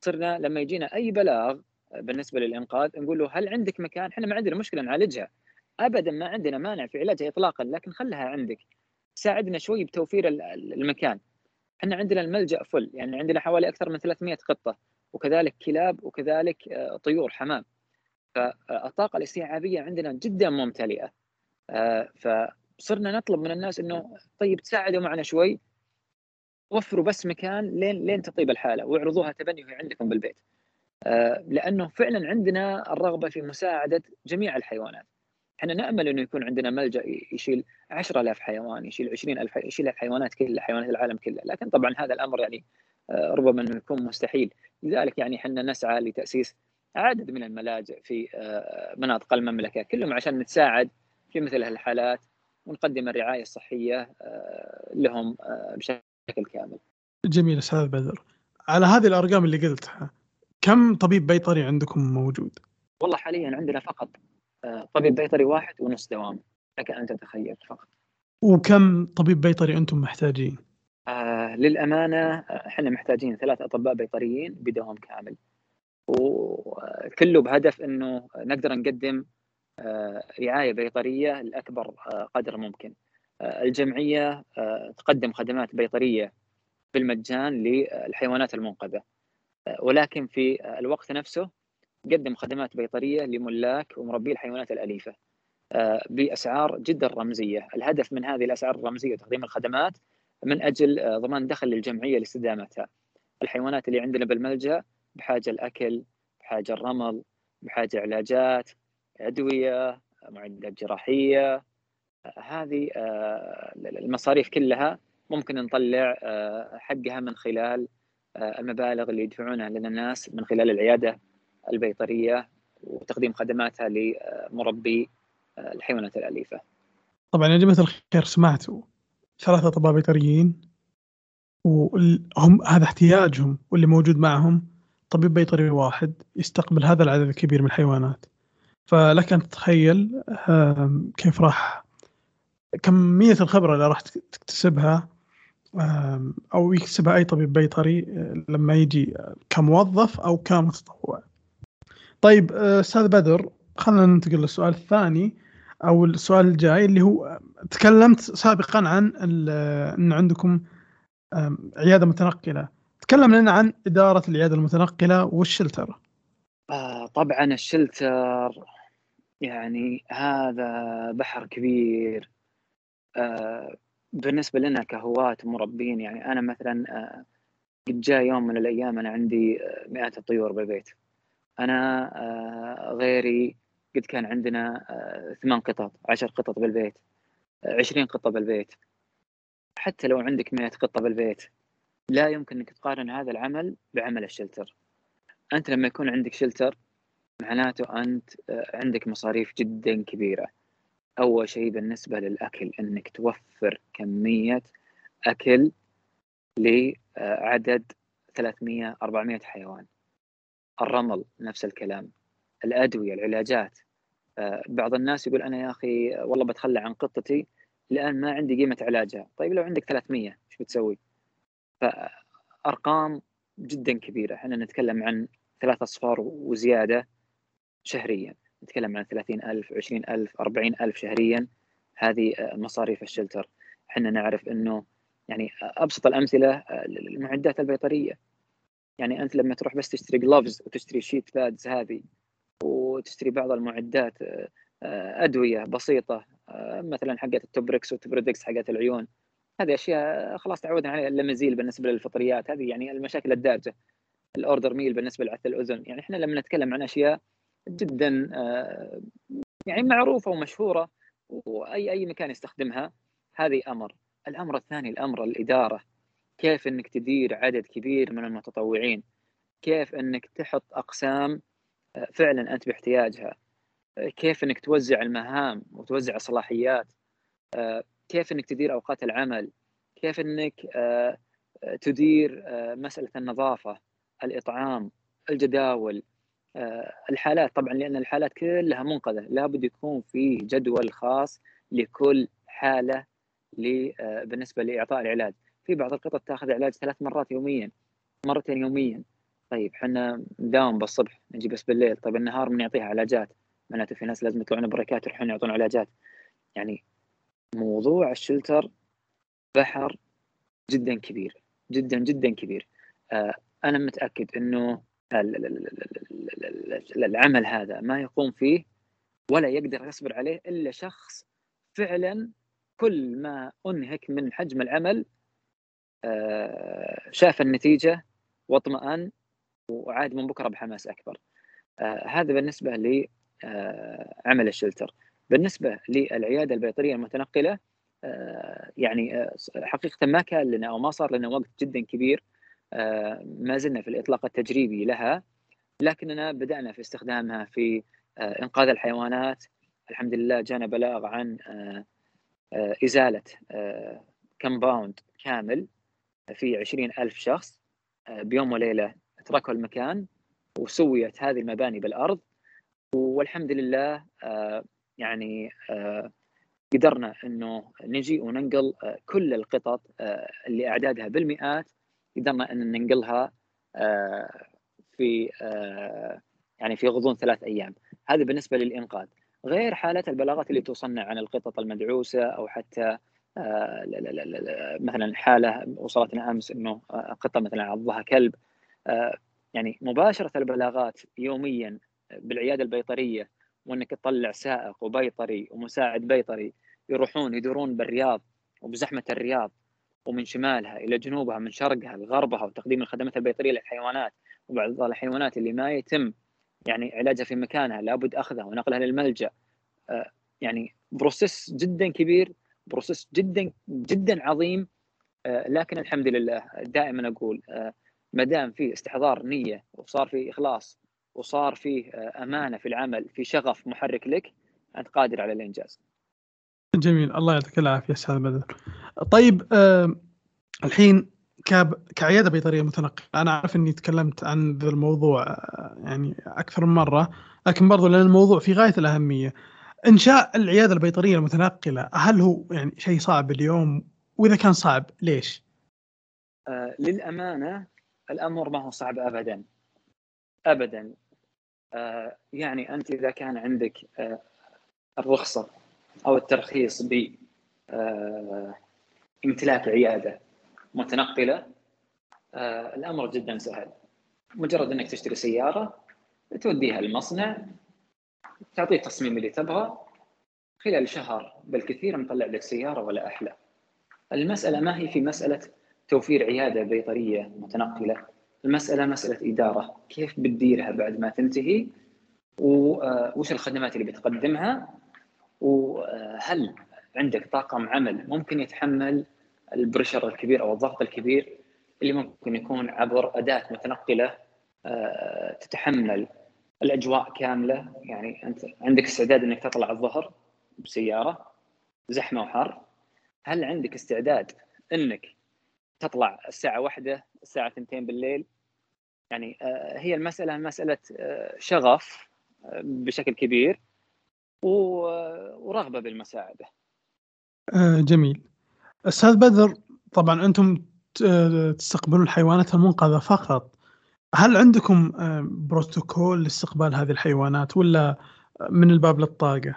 صرنا لما يجينا أي بلاغ بالنسبة للإنقاذ نقول له هل عندك مكان؟ إحنا ما عندنا مشكلة نعالجها. ابدا ما عندنا مانع في علاجها اطلاقا لكن خلها عندك. ساعدنا شوي بتوفير المكان. إحنا عندنا الملجأ فل يعني عندنا حوالي أكثر من 300 قطه وكذلك كلاب وكذلك آه، طيور حمام. فالطاقة الاستيعابية عندنا جدا ممتلئة. آه، فصرنا نطلب من الناس إنه طيب تساعدوا معنا شوي. وفروا بس مكان لين لين تطيب الحالة واعرضوها تبني وهي عندكم بالبيت. آه، لأنه فعلا عندنا الرغبة في مساعدة جميع الحيوانات. إحنا نأمل إنه يكون عندنا ملجأ يشيل 10000 حيوان يشيل 20000 يشيل الحيوانات كلها حيوانات العالم كلها لكن طبعا هذا الأمر يعني آه، ربما إنه يكون مستحيل. لذلك يعني إحنا نسعى لتأسيس عدد من الملاجئ في آه، مناطق المملكة كلهم عشان نتساعد في مثل هالحالات ونقدم الرعاية الصحية لهم بشكل كامل. جميل أستاذ بدر. على هذه الأرقام اللي قلتها كم طبيب بيطري عندكم موجود؟ والله حاليا عندنا فقط آه، طبيب بيطري واحد ونص دوام لك أن تتخيل فقط وكم طبيب بيطري أنتم محتاجين؟ آه للأمانة إحنا محتاجين ثلاث أطباء بيطريين بدوام كامل وكله بهدف إنه نقدر نقدم آه رعاية بيطرية لأكبر آه قدر ممكن. آه الجمعية تقدم خدمات بيطرية بالمجان للحيوانات المنقذة. ولكن في الوقت نفسه قدم خدمات بيطرية لملاك ومربي الحيوانات الأليفة بأسعار جدا رمزية، الهدف من هذه الأسعار الرمزية تقديم الخدمات من أجل ضمان دخل للجمعية لاستدامتها. الحيوانات اللي عندنا بالملجأ بحاجة الأكل، بحاجة الرمل، بحاجة علاجات، أدوية، معدات جراحية، آه، هذه المصاريف كلها ممكن نطلع حقها من خلال آه، المبالغ اللي يدفعونها لنا الناس من خلال العيادة البيطرية وتقديم خدماتها لمربي آه، الحيوانات الأليفة. طبعا يا جماعة الخير سمعتوا ثلاثة اطباء بيطريين وهم هذا احتياجهم واللي موجود معهم طبيب بيطري واحد يستقبل هذا العدد الكبير من الحيوانات فلك أن تتخيل كيف راح كمية الخبرة اللي راح تكتسبها أو يكسبها أي طبيب بيطري آه، لما يجي كموظف أو كمتطوع. طيب آه، أستاذ بدر خلينا ننتقل للسؤال الثاني أو السؤال الجاي اللي هو تكلمت سابقا عن إن عندكم عيادة متنقلة تكلم لنا عن إدارة العيادة المتنقلة والشلتر. آه طبعا الشلتر يعني هذا بحر كبير. آه بالنسبة لنا كهواة مربين يعني أنا مثلا آه، قد جاء يوم من الأيام أنا عندي آه، مئات الطيور بالبيت. أنا آه، غيري قد كان عندنا ثمان قطط عشر قطط بالبيت عشرين قطة بالبيت. حتى لو عندك مئة قطة بالبيت لا يمكن إنك تقارن هذا العمل بعمل الشلتر. أنت لما يكون عندك شلتر معناته أنت عندك مصاريف جدا كبيرة. أول شيء بالنسبة للأكل إنك توفر كمية أكل لعدد 300 400 حيوان. الرمل نفس الكلام. الأدوية العلاجات. آه، بعض الناس يقول أنا يا أخي والله بتخلى عن قطتي لأن ما عندي قيمة علاجها. طيب لو عندك 300 إيش بتسوي؟ فأرقام جدا كبيرة. إحنا نتكلم عن ثلاث أصفار وزيادة شهريا. نتكلم عن 30000 20000 40000 شهريا. هذه آه، مصاريف ال shelter. إحنا نعرف إنه يعني أبسط الأمثلة آه، المعدات البيطرية. يعني أنت لما تروح بس تشتري gloves وتشتري sheet pads هذه وتشتري بعض المعدات آه، أدوية بسيطة مثلا حقت ال Tobrex وال TobraDex حقت العيون. هذه أشياء خلاص تعودنا عليها اللاميسيل بالنسبة للفطريات هذه يعني المشاكل الدارجة ال Oridermyl بالنسبة لعدة الأذن يعني إحنا لما نتكلم عن أشياء جدا آه، يعني معروفة ومشهورة وأي أي مكان يستخدمها هذه أمر. الأمر الثاني الأمر الإدارة كيف إنك تدير عدد كبير من المتطوعين كيف إنك تحط أقسام آه، فعلا أنت باحتياجها آه، كيف إنك توزع المهام وتوزع الصلاحيات كيف إنك تدير أوقات العمل؟ كيف إنك تدير مسألة النظافة الإطعام الجداول آه، الحالات؟ طبعا لأن الحالات كلها منقذة. لابد يكون في جدول خاص لكل حالة آه، بالنسبة لإعطاء العلاج. في بعض القطط تأخذ علاج ثلاث مرات يوميا مرتين يوميا. طيب إحنا نداوم بالصبح نجي بس بالليل. طيب النهار من يعطيها علاجات؟ معناته في ناس لازم يطلعون بريكات يروحون يعطون علاجات. يعني موضوع الشلتر بحر جدا كبير جدا جدا كبير آه أنا متأكد إنه العمل هذا ما يقوم فيه ولا يقدر يصبر عليه إلا شخص فعلا كل ما أنهك من حجم العمل آه، شاف النتيجة واطمأن وعاد من بكرة بحماس أكبر. آه، هذا بالنسبة لعمل الشلتر. بالنسبة للعيادة البيطرية المتنقلة يعني حقيقة ما كان لنا أو ما صار لنا وقت جدا كبير آه، ما زلنا في الإطلاق التجريبي لها لكننا بدأنا في استخدامها في آه، إنقاذ الحيوانات. الحمد لله جانا بلاغ عن آه، إزالة كمباوند كامل في عشرين ألف شخص بيوم وليلة تركوا المكان وسويت هذه المباني بالأرض. والحمد لله يعني قدرنا إنه نجي وننقل كل القطط اللي أعدادها بالمئات قدرنا إن ننقلها آه، في آه، يعني في غضون ثلاث أيام. هذا بالنسبة للإنقاذ. غير حالات البلاغات اللي توصلنا عن القطط المدعوسة أو حتى آه، مثلا حالة وصلتنا أمس إنه قطة مثلا عضها كلب. يعني مباشرة البلاغات يوميا بالعيادة البيطرية وإنك تطلع سائق وبيطري ومساعد بيطري يروحون يدورون بالرياض وبزحمة الرياض ومن شمالها إلى جنوبها من شرقها لغربها وتقديم الخدمات البيطرية للحيوانات وبعض الحيوانات اللي ما يتم يعني علاجها في مكانها لابد أخذها ونقلها للملجأ. آه، يعني بروسيس جدا كبير process جدا جدا عظيم. آه، لكن الحمد لله دائما أقول آه، ما دام في استحضار نية وصار في إخلاص وصار في أمانة في العمل في شغف محرك لك أنت قادر على الإنجاز. جميل الله يعطيك العافية أستاذ بدر. طيب آه الحين كعيادة بيطرية متنقلة أنا أعرف إني تكلمت عن ذا الموضوع آه، يعني أكثر من مرة لكن برضو لأن الموضوع في غاية الأهمية إنشاء العيادة البيطرية المتنقلة هل هو يعني شيء صعب اليوم وإذا كان صعب ليش؟ آه للأمانة الأمر ما هو صعب ابدا ابدا آه يعني أنت إذا كان عندك آه الرخصة أو الترخيص ب آه امتلاك عيادة متنقلة آه الأمر جدا سهل. مجرد إنك تشتري سيارة توديها المصنع تعطيه التصميم اللي تبغى خلال شهر بالكثير مطلع لك سيارة ولا أحلى. المسألة ما هي في مسألة توفير عيادة بيطرية متنقلة. المسألة مسألة إدارة. كيف بتديرها بعد ما تنتهي؟ وش الخدمات اللي بتقدمها؟ وهل عندك طاقم عمل ممكن يتحمل البريشر الكبير أو الضغط الكبير اللي ممكن يكون عبر أداة متنقلة آه، تتحمل الأجواء كاملة؟ يعني أنت عندك استعداد إنك تطلع الظهر بسيارة زحمة وحر. هل عندك استعداد إنك تطلع الساعة واحدة الساعة 2 بالليل؟ يعني آه، هي المسألة مسألة آه، شغف آه، بشكل كبير ورغبة بالمساعدة. جميل. أستاذ بدر طبعا أنتم تستقبلون الحيوانات المنقذة فقط. هل عندكم بروتوكول لاستقبال هذه الحيوانات ولا من الباب للطاقة؟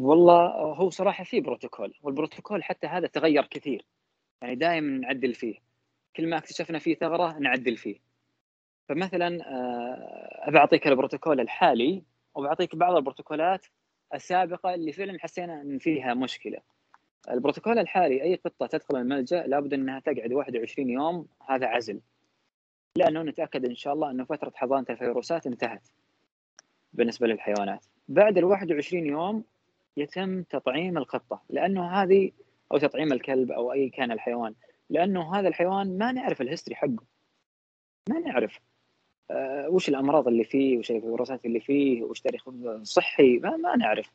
والله هو صراحة في بروتوكول والبروتوكول حتى هذا تغير كثير يعني دائما نعدل فيه كل ما اكتشفنا فيه ثغرة نعدل فيه فمثلا آه، ابى اعطيك البروتوكول الحالي وبعطيك بعض البروتوكولات السابقة اللي فعلا حسينا إن فيها مشكلة. البروتوكول الحالي أي قطة تدخل الملجأ لابد إنها تقعد 21 يوم هذا عزل. لأنه نتأكد إن شاء الله إنه فترة حضانة الفيروسات انتهت. بالنسبة للحيوانات. بعد ال 21 يوم يتم تطعيم القطة لأنه هذه أو تطعيم الكلب أو أي كان الحيوان لأنه هذا الحيوان ما نعرف الهستري حقه. ما نعرف آه، وش الأمراض اللي فيه وش الفيروسات اللي فيه وش تاريخه الصحي ما, ما نعرف.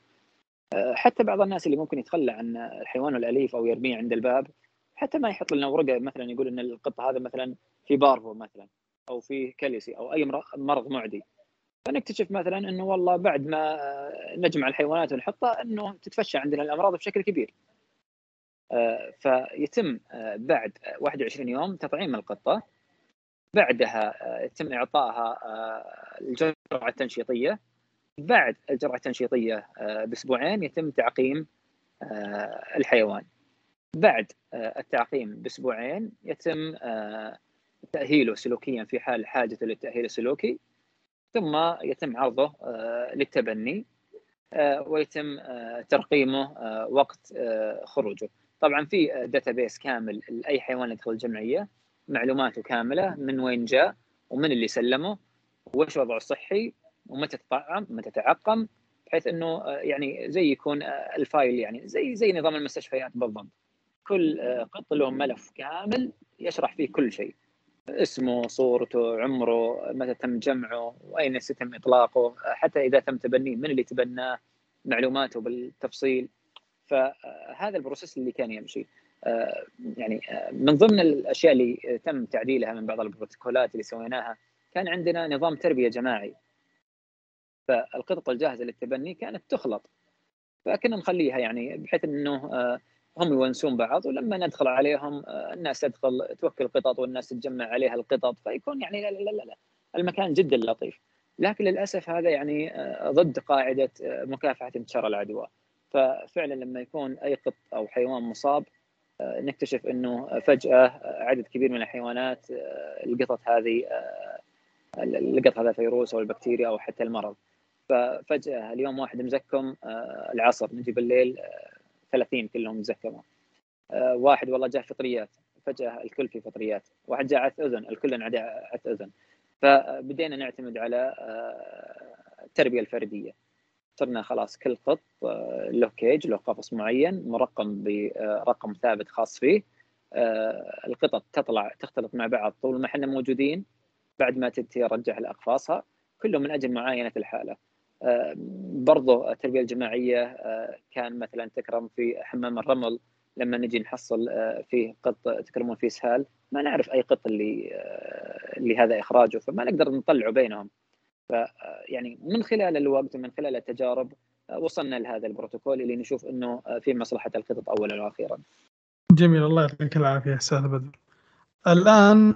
آه، حتى بعض الناس اللي ممكن يتخلى عن الحيوان الأليف أو يرميه عند الباب حتى ما يحط لنا ورقة مثلا يقول إن القط هذا مثلا في بارفو مثلا أو في كاليسي أو أي مرض معدي. فنكتشف مثلا إنه والله بعد ما نجمع الحيوانات ونحطها إنه تتفشى عندنا الأمراض بشكل كبير. آه، فيتم بعد 21 يوم تطعيم القطة. بعدها آه، يتم اعطائها آه، الجرعة التنشيطية. بعد الجرعة التنشيطية آه، بأسبوعين يتم تعقيم الحيوان. بعد التعقيم بأسبوعين يتم تأهيله سلوكيا في حال حاجته للتأهيل السلوكي. ثم يتم عرضه للتبني ويتم ترقيمه وقت خروجه. طبعا في database كامل لأي حيوان يدخل الجمعية. معلوماته كاملة من وين جاء ومن اللي سلمه وش وضعه الصحي ومتى تطعم متى تعقم بحيث إنه آه، يعني زي يكون آه، ال file يعني زي زي نظام المستشفيات بالضبط. كل آه، قط له ملف كامل يشرح فيه كل شيء. اسمه صورته عمره متى تم جمعه وأين سيتم إطلاقه حتى إذا تم تبنيه من اللي تبناه معلوماته بالتفصيل. فهذا البروسيس اللي كان يمشي. يعني آه، من ضمن الأشياء اللي تم تعديلها من بعض البروتوكولات اللي سويناها كان عندنا نظام تربية جماعي. فالقطط الجاهزة للتبني كانت تخلط. فكنا نخليها يعني بحيث إنه آه، هم يونسون بعض ولما ندخل عليهم الناس تدخل توكل قطط والناس تتجمع عليها القطط فيكون يعني لا لا لا لا المكان جدا لطيف. لكن للأسف هذا يعني ضد قاعدة مكافحة انتشار العدوى. ففعلا لما يكون أي قط أو حيوان مصاب آه، نكتشف إنه فجأة عدد كبير من الحيوانات آه، القطط هذه آه، لقط هذا الفيروس أو البكتيريا أو حتى المرض. ففجأة اليوم واحد مزكم العصر نجي بالليل 30 كلهم مزكمة. واحد والله جاء فطريات فجأة الكل في فطريات. واحد جاء عث أذن الكل عث أذن. فبدينا نعتمد على التربية الفردية. صرنا خلاص كل قط آه، له كيج له قفص معين مرقم برقم ثابت خاص فيه. آه، القطط تطلع تختلط مع بعض طول ما إحنا موجودين. بعد ما تنتهي رجع لأقفاصها كله من أجل معاينة الحالة. آه، برضو التربية الجماعية كان مثلا تكرم في حمام الرمل لما نجي نحصل فيه قط تكرمون فيه سهال. ما نعرف أي قط اللي اللي هذا إخراجه فما نقدر نطلعه بينهم. يعني من خلال الوقت ومن خلال التجارب وصلنا لهذا البروتوكول اللي نشوف إنه في مصلحة القطط اولا وأخيرا. جميل الله يعطيك العافية أستاذ بدر. الآن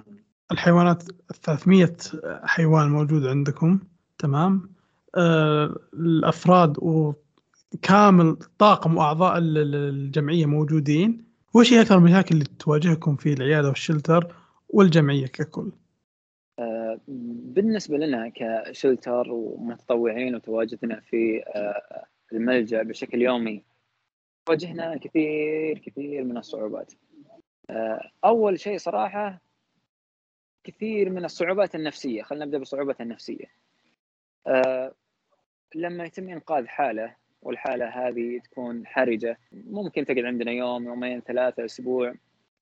الحيوانات 300 حيوان موجود عندكم تمام؟ آه الأفراد وكامل طاقم وأعضاء الجمعية موجودين وش هي أكثر المشاكل اللي تواجهكم في العيادة والشلتر والجمعية ككل؟ بالنسبة لنا كشلتر ومتطوعين وتواجدنا في آه، الملجأ بشكل يومي واجهنا كثير كثير من الصعوبات. آه، أول شيء صراحة كثير من الصعوبات النفسية خلينا نبدأ بالصعوبة النفسية. آه، لما يتم إنقاذ حالة والحالة هذه تكون حرجة ممكن تقعد عندنا يوم يومين ثلاثة أسبوع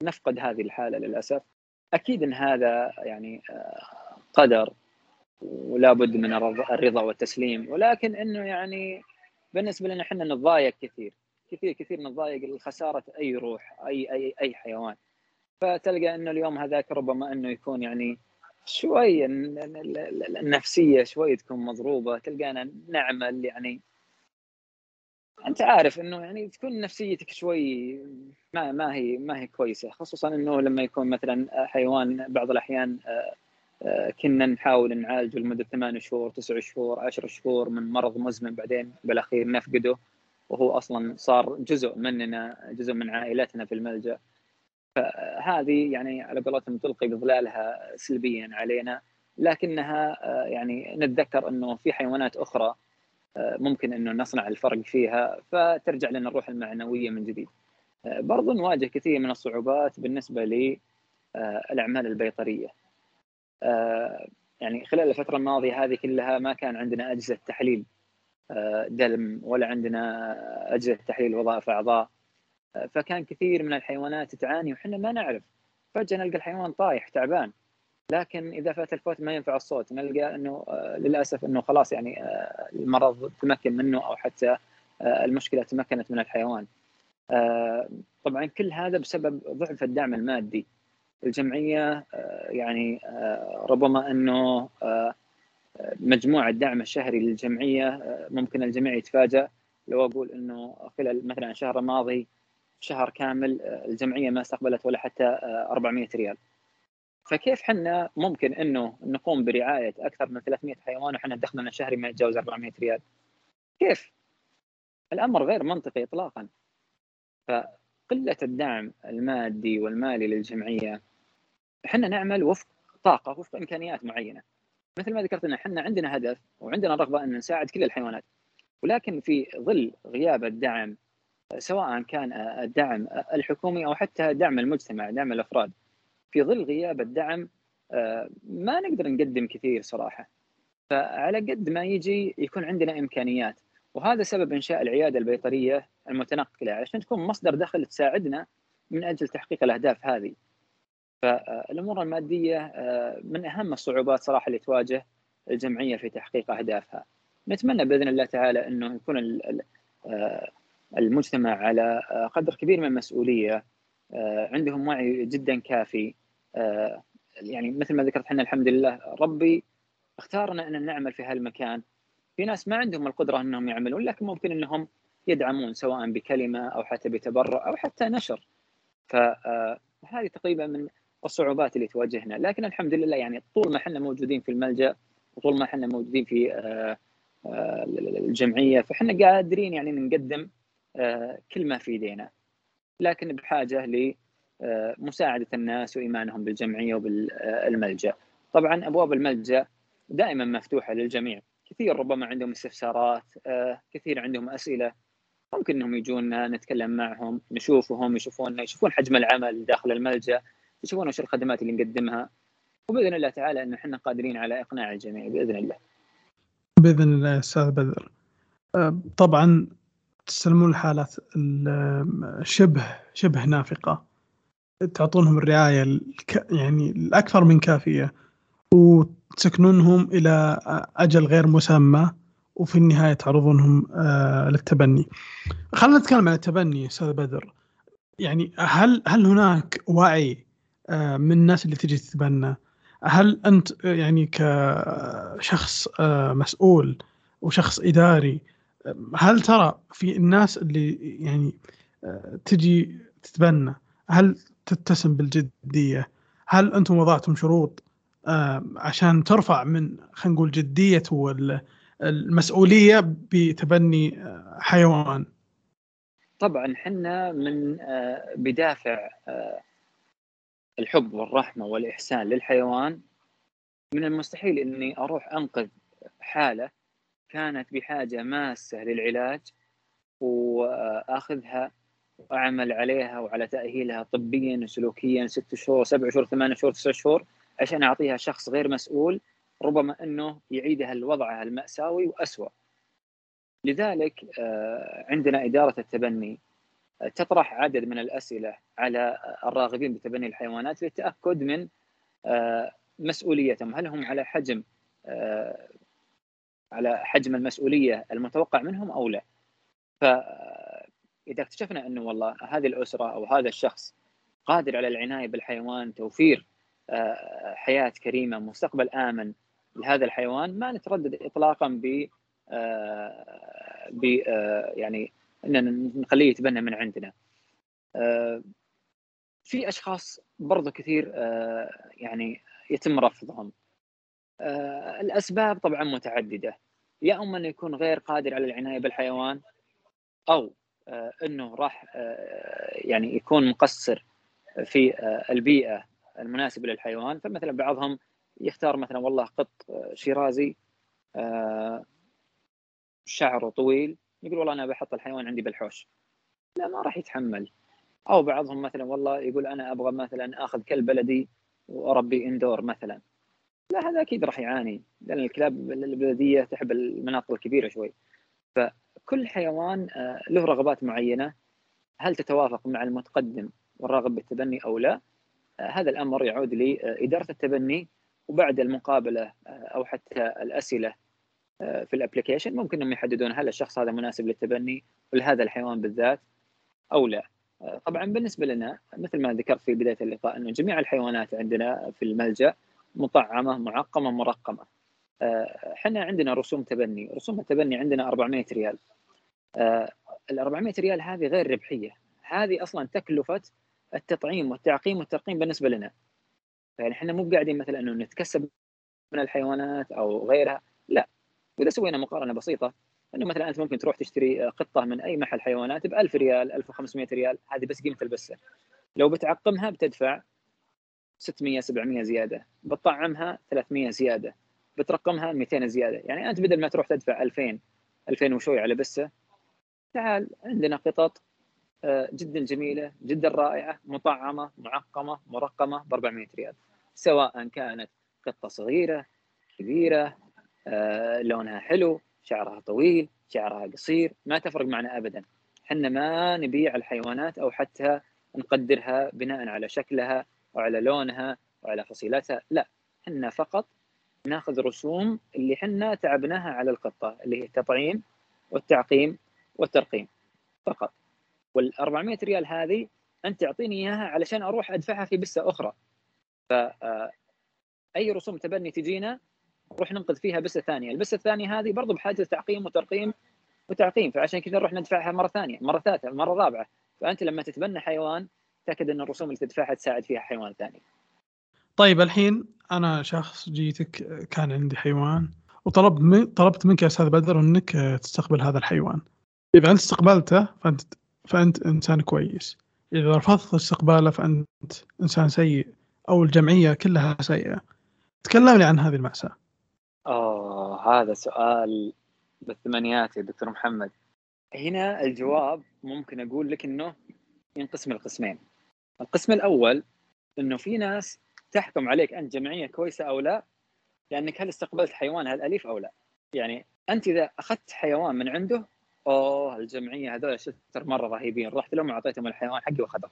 نفقد هذه الحالة للأسف. أكيد أن هذا يعني قدر ولا بد من الرضا والتسليم. ولكن إنه يعني بالنسبة لنا إحنا نتضايق كثير. كثير كثير نتضايق لخسارة أي روح اي اي أي حيوان. فتلقى إنه اليوم هذاك ربما إنه يكون يعني شوي النفسية شوي تكون مضروبة. تلقانا نعمل يعني أنت عارف إنه يعني تكون نفسيتك شوي ما ما هي ما هي كويسة. خصوصا إنه لما يكون مثلا حيوان بعض الأحيان آه، كنا نحاول نعالجه لمدة ثمان شهور تسع شهور عشر شهور من مرض مزمن بعدين بالأخير نفقده وهو أصلا صار جزء مننا جزء من عائلتنا في الملجأ فهذه يعني على قولتهم تلقي بظلالها سلبيا علينا لكنها آه، يعني نتذكر إنه في حيوانات أخرى آه، ممكن إنه نصنع الفرق فيها فترجع لنا الروح المعنوية من جديد. آه، برضو نواجه كثير من الصعوبات بالنسبة للاعمال البيطرية. يعني خلال الفترة الماضية هذه كلها ما كان عندنا أجهزة تحليل دلم ولا عندنا أجهزة تحليل وظائف أعضاء فكان كثير من الحيوانات تعاني وحنا ما نعرف فجأة نلقى الحيوان طايح تعبان لكن إذا فات الفوت ما ينفع الصوت نلقى إنه آه، للأسف إنه خلاص يعني آه، المرض تمكن منه أو حتى آه، المشكلة تمكنت من الحيوان. طبعا كل هذا بسبب ضعف الدعم المادي. الجمعية يعني ربما أنه مجموع الدعم الشهري للجمعية ممكن الجميع يتفاجأ لو أقول أنه خلال مثلا الشهر الماضي شهر كامل الجمعية ما استقبلت ولا حتى 400 ريال. فكيف حنا ممكن أنه نقوم برعاية أكثر من 300 حيوان وحنا دخلنا الشهري ما يتجاوز 400 ريال؟ كيف؟ الأمر غير منطقي اطلاقا. فقلة الدعم المادي والمالي للجمعية إحنا نعمل وفق طاقة وفق إمكانيات معينة. مثل ما ذكرت إن إحنا عندنا هدف وعندنا رغبة إن نساعد كل الحيوانات. ولكن في ظل غياب الدعم سواء كان الدعم الحكومي أو حتى دعم المجتمع، دعم الأفراد. في ظل غياب الدعم آه، ما نقدر نقدم كثير صراحة فعلى قد ما يجي يكون عندنا إمكانيات وهذا سبب إنشاء العيادة البيطرية المتنقلة عشان تكون مصدر دخل تساعدنا من أجل تحقيق الأهداف هذه. فالأمور المادية آه، من أهم الصعوبات صراحة اللي تواجه الجمعية في تحقيق أهدافها. نتمنى بإذن الله تعالى إنه يكون آه، المجتمع على قدر كبير من المسؤولية عندهم وعي جدا كافي. آه، يعني مثل ما ذكرت إحنا الحمد لله ربي اختارنا أن نعمل في هالمكان. في ناس ما عندهم القدرة إنهم يعملون لكن ممكن إنهم يدعمون سواء بكلمة أو حتى بتبرع أو حتى نشر. فهذه آه، تقريبا من الصعوبات اللي تواجهنا. لكن الحمد لله يعني طول ما إحنا موجودين في الملجأ وطول ما إحنا موجودين في آه، الجمعية فإحنا قادرين يعني نقدم كل ما في إيدينا. لكن بحاجة مساعدة الناس وإيمانهم بالجمعية وبالملجأ. طبعا أبواب الملجأ دائما مفتوحة للجميع. كثير ربما عندهم استفسارات آه، كثير عندهم أسئلة. ممكن إنهم يجونا نتكلم معهم نشوفهم يشوفون يشوفون حجم العمل داخل الملجأ. يشوفون وش الخدمات اللي نقدمها. وبإذن الله تعالى ان إحنا قادرين على إقناع الجميع بإذن الله. بإذن الله يا أستاذ بدر. آه، طبعا تستلمون الحالات شبه شبه نافقة. تعطونهم الرعاية الك... يعني الأكثر من كافية. وتسكنونهم إلى أجل غير مسمى. وفي النهاية تعرضونهم آه للتبني. خلينا نتكلم عن التبني أستاذ بدر. يعني هل هل هناك وعي من الناس اللي تجي تتبنى. هل أنت يعني كشخص آه مسؤول وشخص إداري هل ترى في الناس اللي يعني آه، تجي تتبنى هل تتسم بالجدية؟ هل أنتم وضعتم شروط آه، عشان ترفع من خلينا نقول جدية والمسؤوليه بتبني آه، حيوان؟ طبعا حنا من آه، بدافع الحب والرحمة والإحسان للحيوان من المستحيل إني أروح أنقذ حالة كانت بحاجة ماسة للعلاج وأخذها وأعمل عليها وعلى تأهيلها طبيا وسلوكيا ست شهور سبع شهور ثمان شهور تسع شهور عشان أعطيها شخص غير مسؤول ربما إنه يعيدها لوضعها المأساوي واسوء. لذلك آه، عندنا إدارة التبني تطرح عدد من الأسئلة على الراغبين بتبني الحيوانات للتأكد من آه، مسؤوليتهم، هل هم على حجم على حجم المسؤولية المتوقع منهم أو لا؟ فاذا اكتشفنا أنه والله هذه الأسرة أو هذا الشخص قادر على العناية بالحيوان توفير آه، حياة كريمة مستقبل آمن لهذا الحيوان ما نتردد اطلاقا ب آه، ب آه، يعني ان نخليه يتبنى من عندنا. في أشخاص برضو كثير يعني يتم رفضهم. الأسباب طبعا متعددة. يا أما انه يكون غير قادر على العناية بالحيوان أو أنه راح يعني يكون مقصر في البيئة المناسبة للحيوان. فمثلا بعضهم يختار مثلا والله قط شيرازي شعره طويل يقول والله أنا بحط الحيوان عندي بالحوش. لا ما راح يتحمل. أو بعضهم مثلا والله يقول أنا أبغى مثلا أخذ كلب بلدي وأربي إندور مثلا. لا هذا أكيد راح يعاني لأن الكلاب البلدية تحب المناطق الكبيرة شوي. فكل حيوان آه، له رغبات معينة. هل تتوافق مع المتقدم والراغب بالتبني أو لا؟ آه، هذا الأمر يعود لاداره التبني وبعد المقابلة آه، أو حتى الأسئلة في الابلكيشن ممكن انهم يحددون هل الشخص هذا مناسب للتبني ولهذا الحيوان بالذات أو لا. طبعا بالنسبة لنا مثل ما ذكرت في بداية اللقاء إنه جميع الحيوانات عندنا في الملجأ مطعمة معقمة مرقمة. إحنا عندنا رسوم تبني، رسوم التبني عندنا 400 ريال. ال 400 ريال هذه غير ربحية، هذه أصلا تكلفة التطعيم والتعقيم والترقيم بالنسبة لنا. يعني إحنا مو قاعدين مثلا إنه نتكسب من الحيوانات أو غيرها، لا. وإذا سوينا مقارنة بسيطة إنه مثلا أنت ممكن تروح تشتري قطة من أي محل حيوانات ب 1000 ريال 1500 ريال هذه بس قيمة البسة. لو بتعقمها بتدفع 600 700 زيادة بتطعمها 300 زيادة بترقمها 200 زيادة. يعني أنت بدل ما تروح تدفع 2000 2000 وشوي على بسة تعال عندنا قطط آه، جدا جميلة جدا رائعة مطعمة معقمة مرقمة ب 400 ريال. سواء كانت قطة صغيرة كبيرة لونها حلو شعرها طويل شعرها قصير ما تفرق معنا ابدا. إحنا ما نبيع الحيوانات أو حتى نقدرها بناء على شكلها وعلى لونها وعلى فصيلتها لا. إحنا فقط ناخذ رسوم اللي إحنا تعبناها على القطة اللي هي التطعيم والتعقيم والترقيم فقط. وال 400 ريال هذه أنت تعطيني إياها علشان أروح أدفعها في بسة أخرى. ف آه، أي رسوم تبني تجينا نروح ننقذ فيها بسه ثانية، البسه الثانية هذه برضو بحاجة تعقيم وترقيم وتعقيم فعشان كذا نروح ندفعها مرة ثانية، مرة ثالثة، مرة رابعة، فأنت لما تتبنى حيوان تأكد أن الرسوم اللي تدفعها تساعد فيها حيوان ثاني. طيب الحين أنا شخص جيتك كان عندي حيوان وطلبت من طلبت منك يا أستاذ بدر أنك تستقبل هذا الحيوان. إذا أنت استقبلته فانت فأنت إنسان كويس. إذا رفضت استقباله فأنت إنسان سيء أو الجمعية كلها سيئة. تكلم لي عن هذه المأساة. آه هذا سؤال بالثمانينات يا دكتور محمد. هنا الجواب ممكن أقول لك إنه ينقسم القسمين القسم الأول إنه في ناس تحكم عليك أنت جمعية كويسة أو لا لأنك هل استقبلت حيوان هالأليف أو لا. يعني أنت إذا أخذت حيوان من عنده أوه الجمعية هذول شتر مرة رهيبين رحت لهم وأعطيتهم الحيوان حقي وأخذه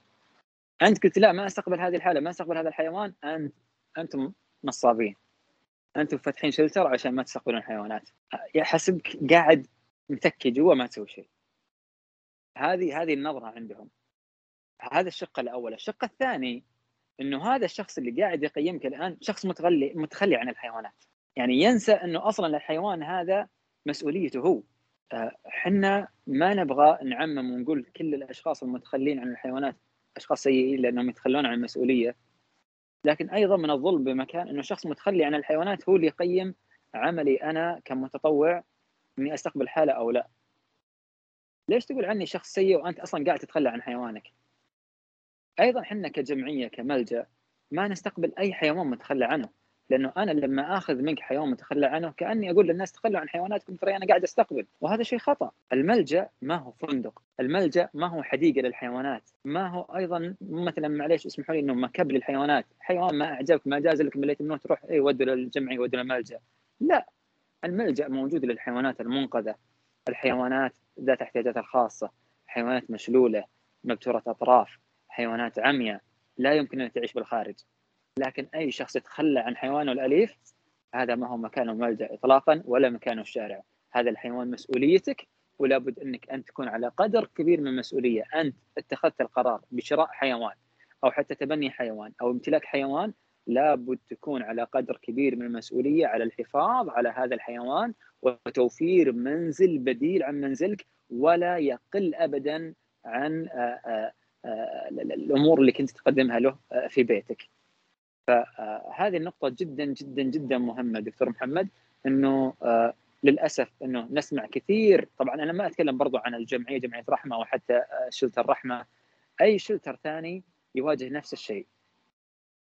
أنت قلت لا ما أستقبل هذه الحالة ما أستقبل هذا الحيوان أنت أنتم نصابين. أنتم فاتحين شلتر عشان ما تستقبلون حيوانات. حسبك قاعد متكي جوا ما تسوي شيء. هذه هذه النظرة عندهم. هذا الشق الأول. الشق الثاني إنه هذا الشخص اللي قاعد يقيمك الآن شخص متخلي متخلي عن الحيوانات. يعني ينسى إنه أصلا الحيوان هذا مسؤوليته هو. إحنا ما نبغى نعمم ونقول كل الأشخاص المتخلين عن الحيوانات أشخاص سيئين لأنهم يتخلون عن المسؤولية. لكن أيضا من الظلم بمكان إنه شخص متخلي عن الحيوانات هو اللي يقيم عملي أنا كمتطوع إني أستقبل حالة أو لا. ليش تقول عني شخص سيء وأنت أصلا قاعد تتخلى عن حيوانك؟ أيضا إحنا كجمعية كملجأ ما نستقبل أي حيوان متخلى عنه لأنه أنا لما آخذ منك حيوان متخلى عنه كأني أقول للناس تخلوا عن حيواناتكم ترى أنا قاعد أستقبل. وهذا شيء خطأ. الملجأ ما هو فندق. الملجأ ما هو حديقة للحيوانات. ما هو أيضا مثلا معليش اسمحوا لي إنه مكب للحيوانات. حيوان ما أعجبك ما جاز لك مليت منه تروح اي ودوا للجمعيه ودوا للملجأ. لا. الملجأ موجود للحيوانات المنقذة. الحيوانات ذات احتياجات الخاصة. حيوانات مشلولة مبتورة أطراف حيوانات عمياء. لا يمكن أن تعيش بالخارج. لكن أي شخص يتخلى عن حيوانه الأليف هذا ما هو مكانه ملجا اطلاقا ولا مكانه الشارع هذا الحيوان مسؤوليتك ولا بد إنك أنت تكون على قدر كبير من المسؤولية أنت اتخذت القرار بشراء حيوان أو حتى تبني حيوان أو امتلاك حيوان لابد تكون على قدر كبير من المسؤولية على الحفاظ على هذا الحيوان وتوفير منزل بديل عن منزلك ولا يقل ابدا عن آه، آه، آه، الأمور اللي كنت تقدمها له في بيتك. فهذه النقطة جدا جدا جدا مهمة دكتور محمد إنه للأسف إنه نسمع كثير. طبعا أنا ما أتكلم برضو عن الجمعية جمعية رحمة أو حتى شلتر رحمة. أي شلتر ثاني يواجه نفس الشيء.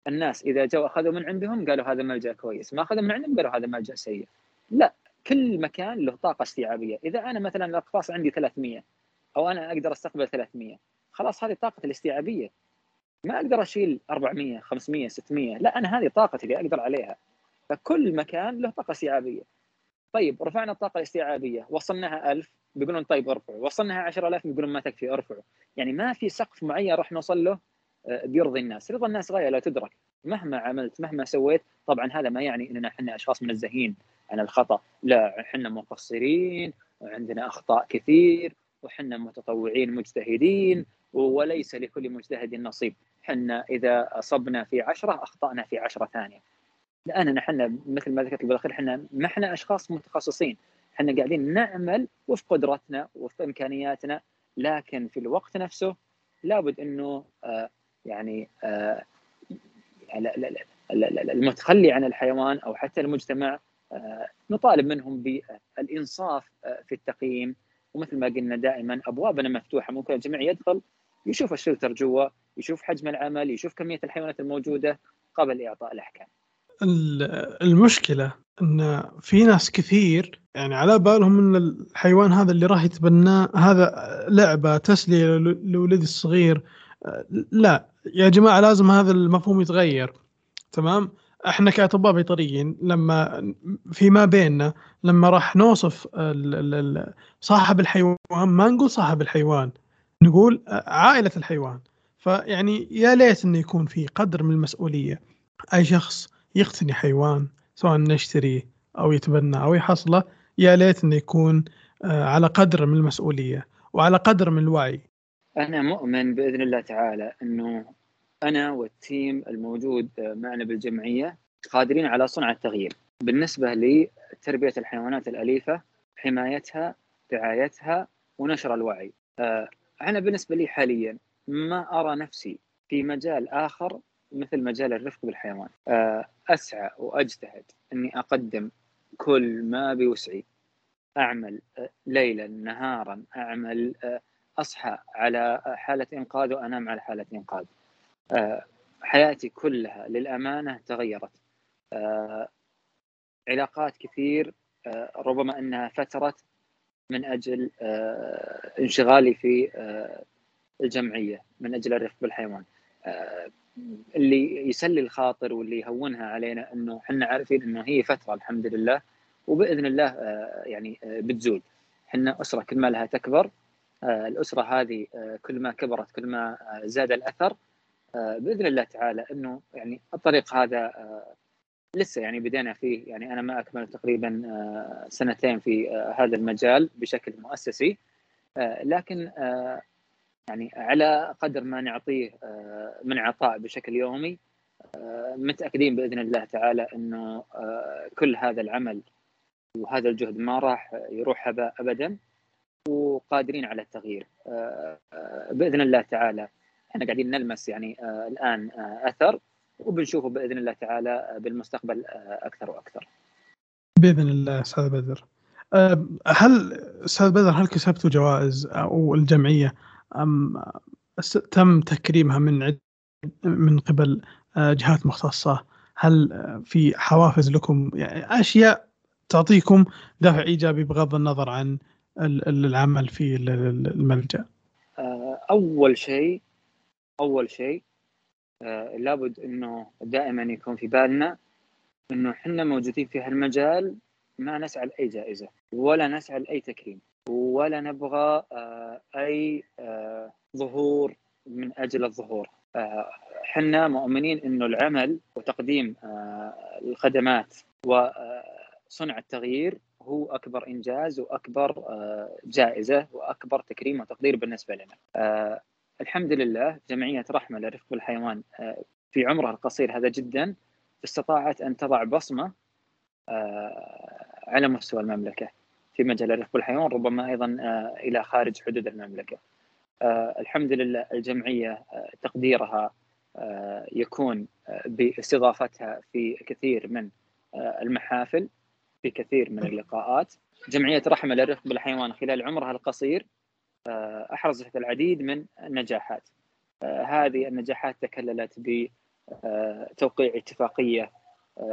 الناس إذا جو أخذوا من عندهم قالوا هذا ملجأ كويس. ما أخذوا من عندهم قالوا هذا ملجأ سيء. لا كل مكان له طاقة استيعابية. إذا أنا مثلا الأقفاص عندي 300 أو أنا أقدر أستقبل 300 خلاص هذه طاقتي الاستيعابية. ما أقدر أشيل 400 500 600 لا أنا هذه طاقتي اللي أقدر عليها. فكل مكان له طاقة استيعابية. طيب رفعنا الطاقة الاستيعابية وصلناها 1000 بيقولون طيب ارفعوا. وصلناها 10000 بيقولون ما تكفي ارفعوا. يعني ما في سقف معين راح نوصل له آه، بيرضي الناس. رضا الناس غاية لا تدرك. مهما عملت مهما سويت طبعا هذا ما يعني إننا إحنا أشخاص منزهين عن الخطأ. لا إحنا مقصرين وعندنا أخطاء كثير وحنا متطوعين مجتهدين وليس لكل مجتهد نصيب. حنا إذا أصبنا في عشرة أخطأنا في عشرة ثانية. لاننا إحنا مثل ما ذكرت بالاخير إحنا ما إحنا أشخاص متخصصين. إحنا قاعدين نعمل وفق قدرتنا وفق إمكانياتنا لكن في الوقت نفسه لابد إنه آه يعني آه المتخلي عن الحيوان أو حتى المجتمع آه نطالب منهم بالإنصاف آه في التقييم. ومثل ما قلنا دائما أبوابنا مفتوحة ممكن الجميع يدخل يشوف الشلتر جوا يشوف حجم العمل يشوف كمية الحيوانات الموجودة قبل إعطاء الأحكام. المشكلة إن في ناس كثير يعني على بالهم إن الحيوان هذا اللي راح يتبناه هذا لعبة تسلية لولدي الصغير. لا يا جماعة لازم هذا المفهوم يتغير. تمام؟ إحنا كأطباء بيطريين لما فيما بيننا لما راح نوصف صاحب الحيوان ما نقول صاحب الحيوان نقول عائلة الحيوان فيعني يا ليت إنه يكون في قدر من المسؤولية أي شخص يقتني حيوان سواء نشتريه أو يتبنى أو يحصله يا ليت إنه يكون آه، على قدر من المسؤولية وعلى قدر من الوعي. أنا مؤمن بإذن الله تعالى إنه أنا والتيم الموجود آه، معنا بالجمعية قادرين على صنع التغيير بالنسبة لتربية الحيوانات الأليفة حمايتها رعايتها ونشر الوعي. أنا بالنسبة لي حاليا ما أرى نفسي في مجال آخر مثل مجال الرفق بالحيوان. آه، أسعى وأجتهد أني أقدم كل ما بوسعي. أعمل آه، ليلا نهارا أعمل آه، أصحى على حالة إنقاذ وأنام على حالة إنقاذ. حياتي كلها للأمانة تغيرت. علاقات كثير ربما إنها فترت من أجل انشغالي في الجمعية من أجل الرفق بالحيوان. اللي يسلي الخاطر واللي يهونها علينا إنه إحنا عارفين إنه هي فترة الحمد لله وبإذن الله آه، يعني آه، بتزول. إحنا أسرة كل ما لها تكبر آه، الأسرة هذه كل ما كبرت كل ما زاد الأثر بإذن الله تعالى إنه يعني الطريق هذا لسه يعني بدينا فيه. يعني أنا ما أكمل تقريبا سنتين في هذا المجال بشكل مؤسسي. لكن يعني على قدر ما نعطيه آه، من عطاء بشكل يومي آه، متأكدين بإذن الله تعالى إنه آه، كل هذا العمل وهذا الجهد ما راح يروح هباء ابدا وقادرين على التغيير. بإذن الله تعالى إحنا قاعدين نلمس يعني الآن أثر. وبنشوفه بإذن الله تعالى بالمستقبل أكثر وأكثر. بإذن الله أستاذ بدر. هل أستاذ بدر هل كسبتوا جوائز أو الجمعيه أم تم تكريمها من من قبل آه، جهات مختصة هل آه، في حوافز لكم يعني أشياء تعطيكم دافع إيجابي بغض النظر عن العمل في الملجأ آه، أول شيء أول شيء لابد أنه دائما يكون في بالنا أنه إحنا موجودين في هالمجال ما نسعى لأي جائزة ولا نسعى لأي تكريم ولا نبغى آه، أي آه، ظهور من أجل الظهور إحنا مؤمنين إنه العمل وتقديم آه، الخدمات وصنع التغيير هو أكبر إنجاز وأكبر آه، جائزة وأكبر تكريم وتقدير بالنسبة لنا. آه، الحمد لله جمعية رحمة لرفق بالحيوان آه، في عمرها القصير هذا جدا استطاعت أن تضع بصمة على مستوى المملكة في مجال الرفق بالحيوان ربما أيضا إلى خارج حدود المملكة. الحمد لله الجمعية تقديرها يكون باستضافتها في كثير من المحافل في كثير من اللقاءات جمعية رحمة للرفق بالحيوان خلال عمرها القصير آه، أحرزت العديد من النجاحات. آه، هذه النجاحات تكللت بتوقيع آه، اتفاقية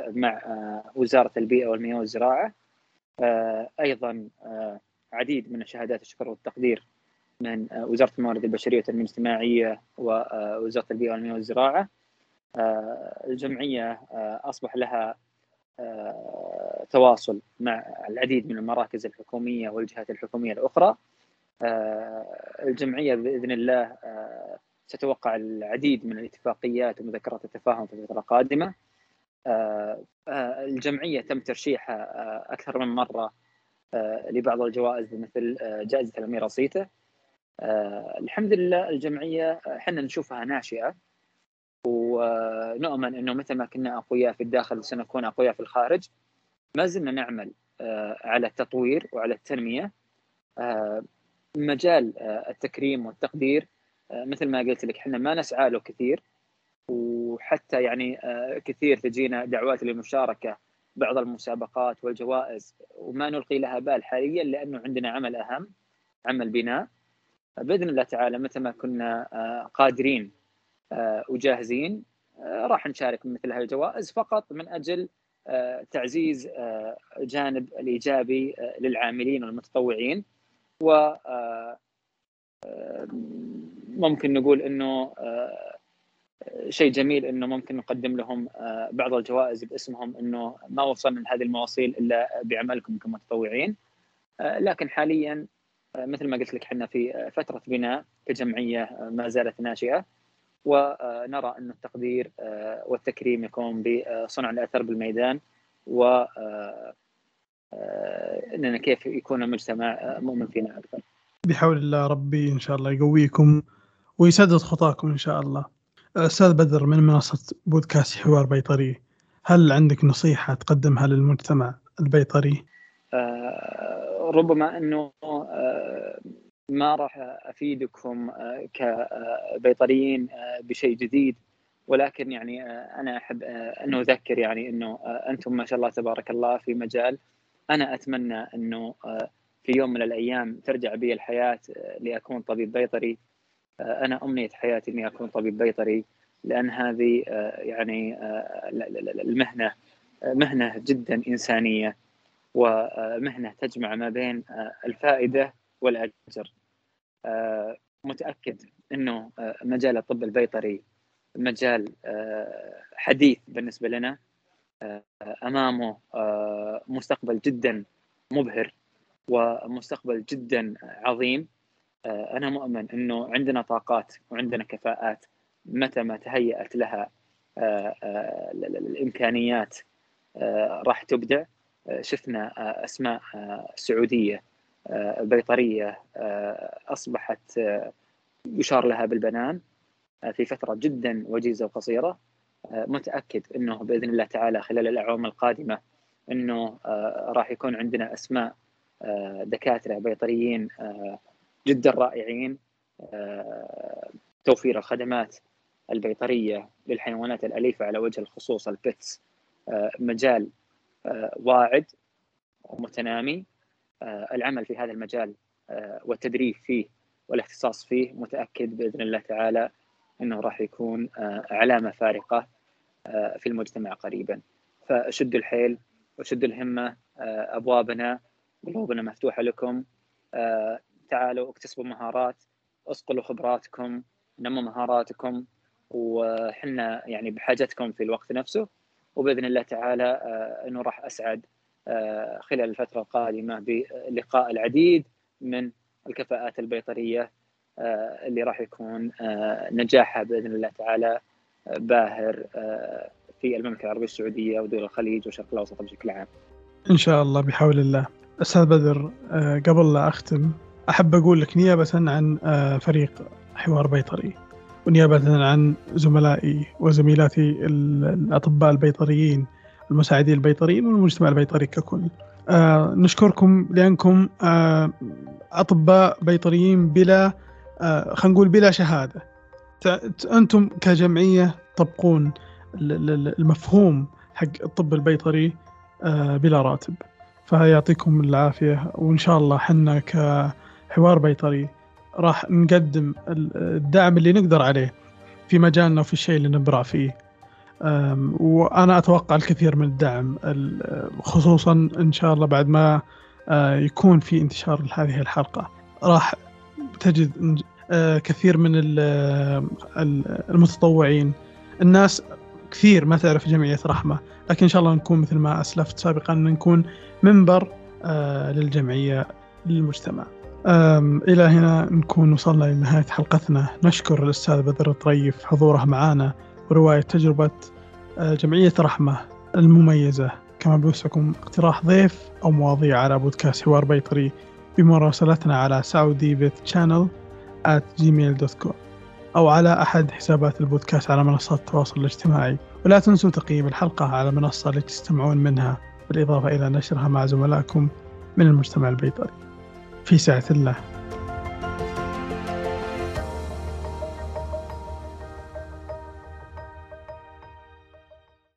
مع وزارة البيئة والمياه والزراعة. أيضا عديد من الشهادات الشكر والتقدير من وزارة الموارد البشرية والتنمية الاجتماعية ووزارة البيئة والمياه والزراعة. الجمعية أصبح لها تواصل مع العديد من المراكز الحكومية والجهات الحكومية الأخرى. الجمعية بإذن الله آه، ستوقع العديد من الاتفاقيات ومذكرات التفاهم في الفترة القادمة. آه، الجمعية تم ترشيحها أكثر من مرة لبعض الجوائز مثل جائزة الأميرة صيته. الحمد لله الجمعية إحنا نشوفها ناشئة. ونؤمن إنه مثل ما كنا أقوياء في الداخل سنكون أقوياء في الخارج. ما زلنا نعمل آه، على التطوير وعلى التنمية. آه، مجال آه، التكريم والتقدير مثل ما قلت لك إحنا ما نسعى له كثير. وحتى يعني كثير تجينا دعوات للمشاركة بعض المسابقات والجوائز وما نلقي لها بال حاليا لأنه عندنا عمل أهم عمل بناء. بإذن الله تعالى متى ما كنا قادرين وجاهزين راح نشارك مثل هالجوائز فقط من أجل آه، تعزيز الجانب آه، الإيجابي آه، للعاملين والمتطوعين. و ممكن نقول إنه شيء جميل إنه ممكن نقدم لهم بعض الجوائز باسمهم إنه ما وصلنا لهذه المواصيل إلا بعملكم كمتطوعين. لكن حاليا مثل ما قلت لك إحنا في فترة بناء كجمعية ما زالت ناشئة. ونرى أن التقدير آه، والتكريم يكون بصنع الأثر بالميدان. و آه، آه، إننا كيف يكون المجتمع مؤمن فينا أكثر. بحول الله ربي إن شاء الله يقويكم ويسدد خطاكم إن شاء الله. أستاذ بدر من منصة بودكاست حوار بيطري هل عندك نصيحة تقدمها للمجتمع البيطري؟ ربما إنه ما راح أفيدكم آه، كبيطريين آه، بشيء جديد ولكن يعني آه، أنا أحب انه أذكر يعني إنه أنتم ما شاء الله تبارك الله في مجال أنا أتمنى أنه في يوم من الأيام ترجع بي الحياة لاكون طبيب بيطري. أنا أمنية حياتي إني أكون طبيب بيطري لأن هذه يعني المهنة مهنة جدا إنسانية ومهنه تجمع ما بين الفائدة والأجر. آه، متأكد إنه آه، مجال الطب البيطري مجال آه، حديث بالنسبة لنا. أمامه مستقبل جدا مبهر ومستقبل جدا عظيم. أنا مؤمن إنه عندنا طاقات وعندنا كفاءات متى ما تهيأت لها الإمكانيات راح تبدع. شفنا أسماء سعودية آه، بيطرية آه، أصبحت آه، يشار لها بالبنان في فترة جدا وجيزة وقصيرة. متأكد إنه بإذن الله تعالى خلال الأعوام القادمة إنه راح يكون عندنا أسماء دكاترة بيطريين جدا رائعين توفير الخدمات البيطرية للحيوانات الأليفة على وجه الخصوص البيتس مجال واعد ومتنامي آه، العمل في هذا المجال آه، والتدريب فيه والاختصاص فيه متأكد بإذن الله تعالى إنه راح يكون آه، علامه فارقه في المجتمع قريبا. فشدوا الحيل وشدوا الهمة أبوابنا قلوبنا مفتوحة لكم. تعالوا اكتسبوا مهارات اصقلوا خبراتكم نموا مهاراتكم وحنا يعني بحاجتكم في الوقت نفسه. وبإذن الله تعالى إنه راح أسعد آه، خلال الفترة القادمة بلقاء العديد من الكفاءات البيطرية آه، اللي راح يكون آه، نجاحها بإذن الله تعالى باهر في المملكة العربية السعودية ودول الخليج وشرق الأوسط بشكل عام. إن شاء الله بحول الله. أستاذ بدر آه، قبل لا أختم أحب أقول لك نيابة عن آه، فريق حوار بيطري ونيابة عن زملائي وزميلاتي الأطباء البيطريين المساعدين البيطريين والمجتمع البيطري ككل. آه نشكركم لأنكم آه أطباء بيطريين بلا آه خلينا نقول بلا شهادة. أنتم كجمعية تطبقون المفهوم حق الطب البيطري آه بلا راتب. فيعطيكم العافية وإن شاء الله حنا كحوار بيطري راح نقدم الدعم اللي نقدر عليه في مجالنا وفي الشيء اللي نبرع فيه. وأنا أتوقع الكثير من الدعم خصوصا إن شاء الله بعد ما آه، يكون في انتشار هذه الحلقة راح تجد آه، كثير من المتطوعين. الناس كثير ما تعرف جمعية رحمة لكن إن شاء الله نكون مثل ما أسلفت سابقا نكون منبر آه، للجمعية للمجتمع. إلى هنا نكون وصلنا لنهاية حلقتنا. نشكر الأستاذ بدر الطريف حضوره معنا ورواية تجربة آه، جمعية رحمة المميزة. كما بوسعكم اقتراح ضيف أو مواضيع على بودكاست حوار بيطري بمراسلتنا على سعودي بيت شانل at gmail.com أو على أحد حسابات البودكاست على منصات التواصل الاجتماعي. ولا تنسوا تقييم الحلقة على المنصة التي تستمعون منها بالإضافة إلى نشرها مع زملائكم من المجتمع البيطري. في سعة الله.